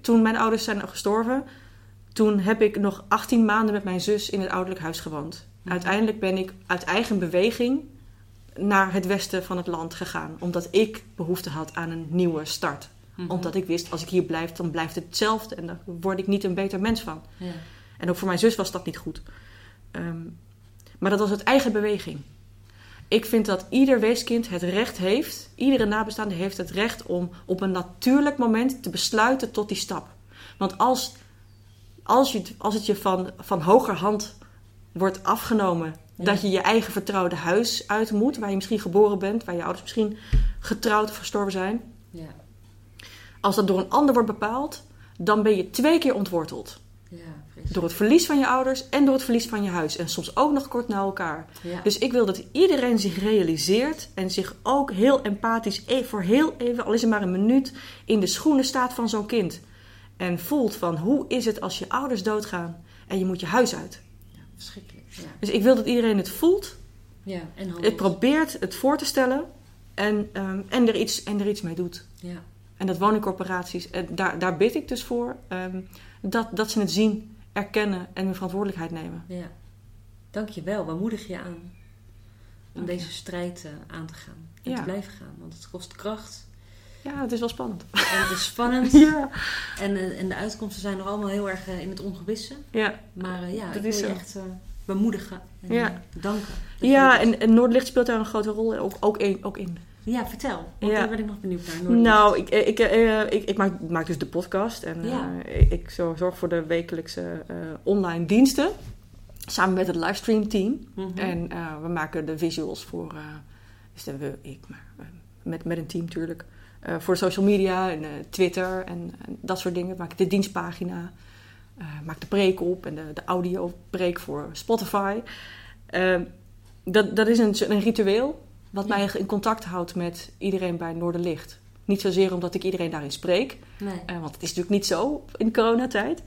Toen mijn ouders zijn gestorven, toen heb ik nog 18 maanden met mijn zus in het ouderlijk huis gewoond. Mhm. Uiteindelijk ben ik uit eigen beweging naar het westen van het land gegaan, omdat ik behoefte had aan een nieuwe start. Mhm. Omdat ik wist, als ik hier blijf, dan blijft het hetzelfde en daar word ik niet een beter mens van. Ja. En ook voor mijn zus was dat niet goed. Ehm, maar dat was uit eigen beweging. Ik vind dat ieder weeskind het recht heeft, iedere nabestaande heeft het recht om op een natuurlijk moment te besluiten tot die stap. Want als, als, je, het- als het je van, van hogerhand wordt afgenomen Ja. dat je je eigen vertrouwde huis uit moet, waar je misschien geboren bent, waar je ouders misschien getrouwd of gestorven zijn, Ja. als dat door een ander wordt bepaald, dan ben je twee keer ontworteld. Ja. Door het verlies van je ouders en door het verlies van je huis. En soms ook nog kort na elkaar. Ja. Dus ik wil dat iedereen zich realiseert en zich ook heel empathisch, e- voor heel even, al is het maar een minuut, in de schoenen staat van zo'n kind. En voelt van hoe is het als je ouders doodgaan en je moet je huis uit. ja, verschrikkelijk. Ja. Dus ik wil dat iedereen het voelt, ja. En handelt. het probeert het voor te stellen en, ehm, en, er, iets, en er iets mee doet. Ja. En dat woningcorporaties, eh, daar, daar bid ik dus voor, ehm, dat, dat ze het zien, erkennen en hun verantwoordelijkheid nemen. ja. Dank je wel. We moedigen je aan om deze strijd eh, aan te gaan. En Ja. te blijven gaan. Want het kost kracht. Ja, het is wel spannend. En het is spannend. Ja, En, eh, en de uitkomsten zijn nog allemaal heel erg in het ongewisse. ja. Maar eh, ja, Dat ik is wil echt bemoedigen. En Ja. eh, danken. ja en, en Noordlicht speelt daar een grote rol ook, ook, in, ook in. Ja, vertel. Want Ja. daar ben ik nog benieuwd naar. Noordlicht. Nou, ik, ik, eh, ik, ik maak, maak dus de podcast en Ja. eh, ik, ik zo- zorg voor de wekelijkse eh, online diensten. Samen met het livestream team. Mhm. En eh, we maken de visuals voor, eh, dus dat we, ik, maar, eh, met, met een team natuurlijk, eh, voor social media en eh, Twitter en, en dat soort dingen. Maak ik de dienstpagina, eh, maak de preek op en de, de audio-preek voor Spotify. Eh, dat, dat is een, een ritueel wat Ja. mij in contact houdt met iedereen bij Noorderlicht. Niet zozeer omdat ik iedereen daarin spreek, Nee. eh, want het is natuurlijk niet zo in coronatijd.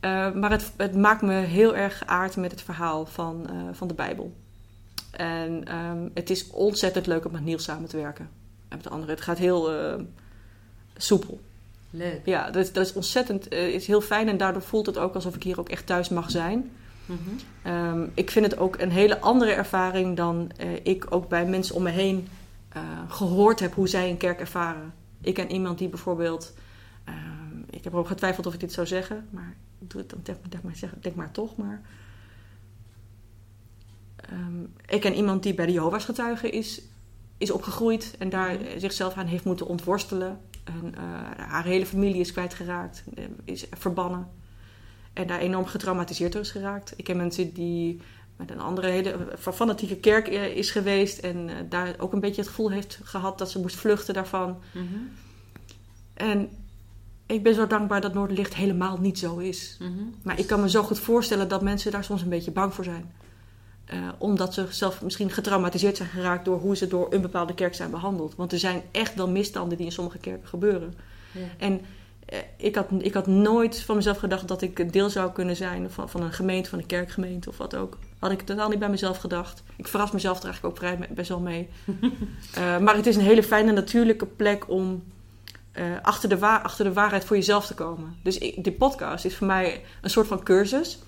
Eh, maar het, het maakt me heel erg geaard met het verhaal van, eh, van de Bijbel. En ehm, het is ontzettend leuk om met Niels samen te werken. En met de anderen. Het gaat heel eh, soepel. Leuk. Ja, dat, is- dat is ontzettend eh, is heel fijn. En daardoor voelt het ook alsof ik hier ook echt thuis mag zijn. Mhm. Ehm, ik vind het ook een hele andere ervaring dan eh, ik ook bij mensen om me heen eh, gehoord heb hoe zij een kerk ervaren. Ik ken iemand die bijvoorbeeld. ehm, ik heb erop getwijfeld of ik dit zou zeggen, maar ik doe het dan denk, denk maar, zeg, denk maar toch maar. Ehm, ik ken iemand die bij de Jehovah's getuigen is, is opgegroeid en daar Mhm. zichzelf aan heeft moeten ontworstelen. En, eh, haar hele familie is kwijtgeraakt, eh, is verbannen. En daar enorm getraumatiseerd door is geraakt. Ik ken mensen die met een andere hele fa- fanatieke kerk eh, is geweest. En eh, daar ook een beetje het gevoel heeft gehad dat ze moest vluchten daarvan. Mhm. En ik ben zo dankbaar dat Noorderlicht helemaal niet zo is. Mhm. Maar ik kan me zo goed voorstellen dat mensen daar soms een beetje bang voor zijn. Eh, omdat ze zelf misschien getraumatiseerd zijn geraakt door hoe ze door een bepaalde kerk zijn behandeld. Want er zijn echt wel misstanden die in sommige kerken gebeuren. Ja. En eh, ik, had, ik had nooit van mezelf gedacht dat ik een deel zou kunnen zijn van, van een gemeente, van een kerkgemeente of wat ook. Had ik totaal niet bij mezelf gedacht. Ik verras mezelf er eigenlijk ook vrij best wel mee. Eh, maar het is een hele fijne, natuurlijke plek om achter, de achter de waarheid voor jezelf te komen. Dus ik, dit podcast is voor mij een soort van cursus.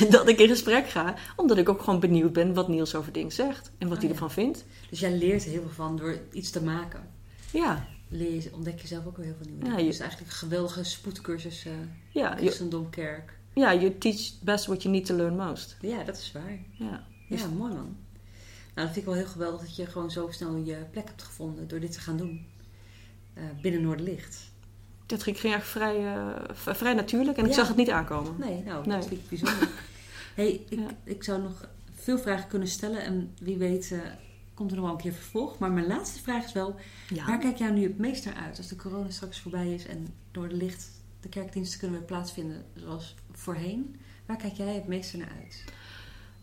dat ik in gesprek ga, omdat ik ook gewoon benieuwd ben wat Niels over dingen zegt en wat Oh, hij ja. ervan vindt. Dus jij leert er heel veel van door iets te maken. Ja, Leer je, ontdek je zelf ook weer heel veel nieuwe Ja, dingen. je- Dus eigenlijk een geweldige spoedcursus uh, ja, je, Christendom Kerk. ja, you teach best what you need to learn most. Ja, dat is waar. Ja. Ja, mooi man. Nou, dat vind ik wel heel geweldig dat je gewoon zo snel je plek hebt gevonden door dit te gaan doen. Eh, binnen Noorderlicht. Dat ging, ging eigenlijk vrij, eh, vrij natuurlijk en ik Ja. zag het niet aankomen. Nee, nou, Nee. dat vind ik bijzonder. hey, ik, Ja. ik zou nog veel vragen kunnen stellen en wie weet eh, komt er nog wel een keer vervolg. Maar mijn laatste vraag is wel, Ja. waar kijk jij nu het meest naar uit als de corona straks voorbij is en door de licht de kerkdiensten kunnen weer plaatsvinden zoals voorheen? Waar kijk jij het meeste naar uit?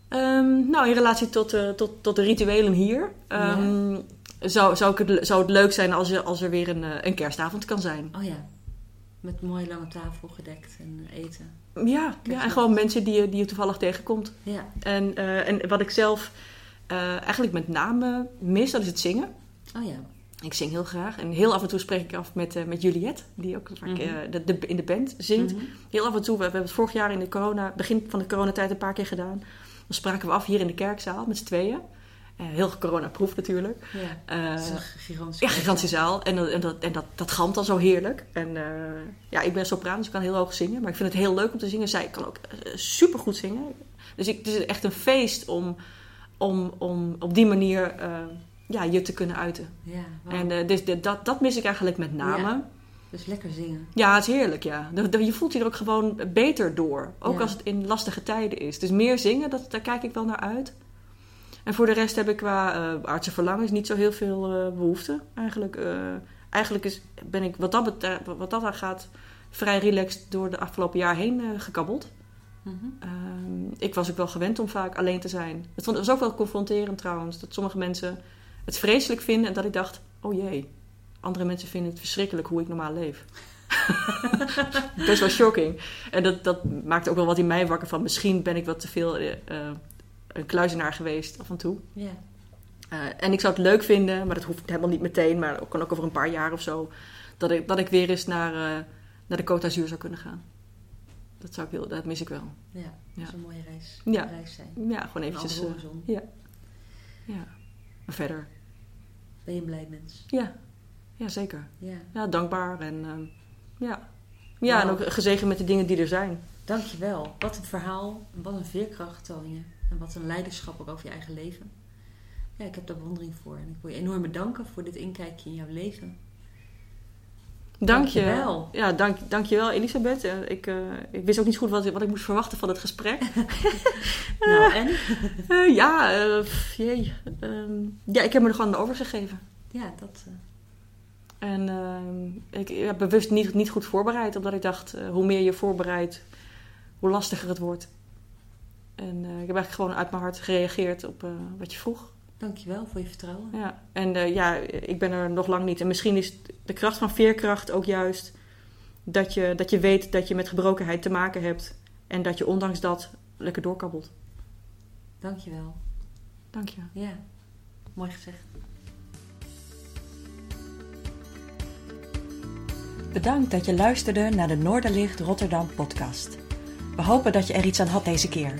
Ehm, nou, in relatie tot, eh, tot, tot de rituelen hier. ehm, zou, zou, ik het, zou het leuk zijn als er, als er weer een, een kerstavond kan zijn. Oh ja, met mooie lange tafel gedekt en eten. Ja, ja en gewoon mensen die je, die je toevallig tegenkomt. Ja, En, eh, en wat ik zelf eh, eigenlijk met name mis, dat is het zingen. oh ja. Ik zing heel graag. En heel af en toe spreek ik af met, eh, met Juliette, die ook vaak, Mhm. de, de- in de band zingt. Mhm. Heel af en toe, we, we hebben het vorig jaar in de corona, begin van de coronatijd een paar keer gedaan. Dan spraken we af hier in de kerkzaal met z'n tweeën. Eh, heel coronaproof natuurlijk. Ja, Eh, dat is een gigantische ja, gigantische zaal. En, dat- en, dat, en dat, dat gamt dan zo heerlijk. En eh, ja, ik ben sopraan, dus ik kan heel hoog zingen. Maar ik vind het heel leuk om te zingen. Zij kan ook super goed zingen. Dus ik, het is echt een feest om, om, om op die manier ja, je te kunnen uiten. Ja. En dus de- dat, dat mis ik eigenlijk met name. Ja. Ja. Dus lekker zingen. het is heerlijk, ja. De- de- Je voelt je er ook gewoon beter door. Ook Ja. als het in lastige tijden is. Dus meer zingen, dat, daar kijk ik wel naar uit. En voor de rest heb ik qua uh, artsen verlangens niet zo heel veel uh, behoefte. Eigenlijk, uh, eigenlijk is, ben ik wat dat, wat dat aan gaat vrij relaxed door de afgelopen jaar heen gekabbeld. Mm-hmm. Uh, ik was ook wel gewend om vaak alleen te zijn. Het was ook wel confronterend trouwens. Dat sommige mensen het vreselijk vinden en dat ik dacht, oh jee. Andere mensen vinden het verschrikkelijk hoe ik normaal leef. Best wel shocking. En dat, dat maakt ook wel wat in mij wakker van... misschien ben ik wat te veel uh, een kluizenaar geweest af en toe. Ja. Uh, en ik zou het leuk vinden, maar dat hoeft helemaal niet meteen... maar kan ook over een paar jaar of zo... dat ik, dat ik weer eens naar, uh, naar de Côte d'Azur zou kunnen gaan. Dat, zou ik heel, dat mis ik wel. Ja, dat Ja. is een mooie reis. Ja. Reis zijn. Ja, gewoon eventjes... Uh, ja. ja. Maar verder... Ben je een blij mens? Ja, ja zeker. Ja. Ja, dankbaar en uh, ja. Ja, en ook gezegend met de dingen die er zijn. Dankjewel. Wat een verhaal. en Wat een veerkracht toon je. En wat een leiderschap ook over je eigen leven. Ja, ik heb daar bewondering voor. En ik wil je enorm bedanken voor dit inkijkje in jouw leven. Dank je. Dankjewel. Ja, dank, dankjewel Elisabeth. Uh, ik, uh, ik wist ook niet goed wat, wat ik moest verwachten van het gesprek. nou, en? Uh, ja, jee. Um, ja, ik heb me er gewoon over gegeven. Ja, dat... uh, En uh, ik heb bewust niet, niet goed voorbereid, omdat ik dacht, uh, hoe meer je voorbereidt, hoe lastiger het wordt. En uh, ik heb eigenlijk gewoon uit mijn hart gereageerd op wat je vroeg. Dankjewel voor je vertrouwen. Ja, en ja, ik ben er nog lang niet. En misschien is de kracht van veerkracht ook juist dat je, dat je weet dat je met gebrokenheid te maken hebt. En dat je ondanks dat lekker doorkabbelt. Dankjewel. Dank je. Ja, mooi gezegd. Bedankt dat je luisterde naar de Noorderlicht Rotterdam podcast. We hopen dat je er iets aan had deze keer.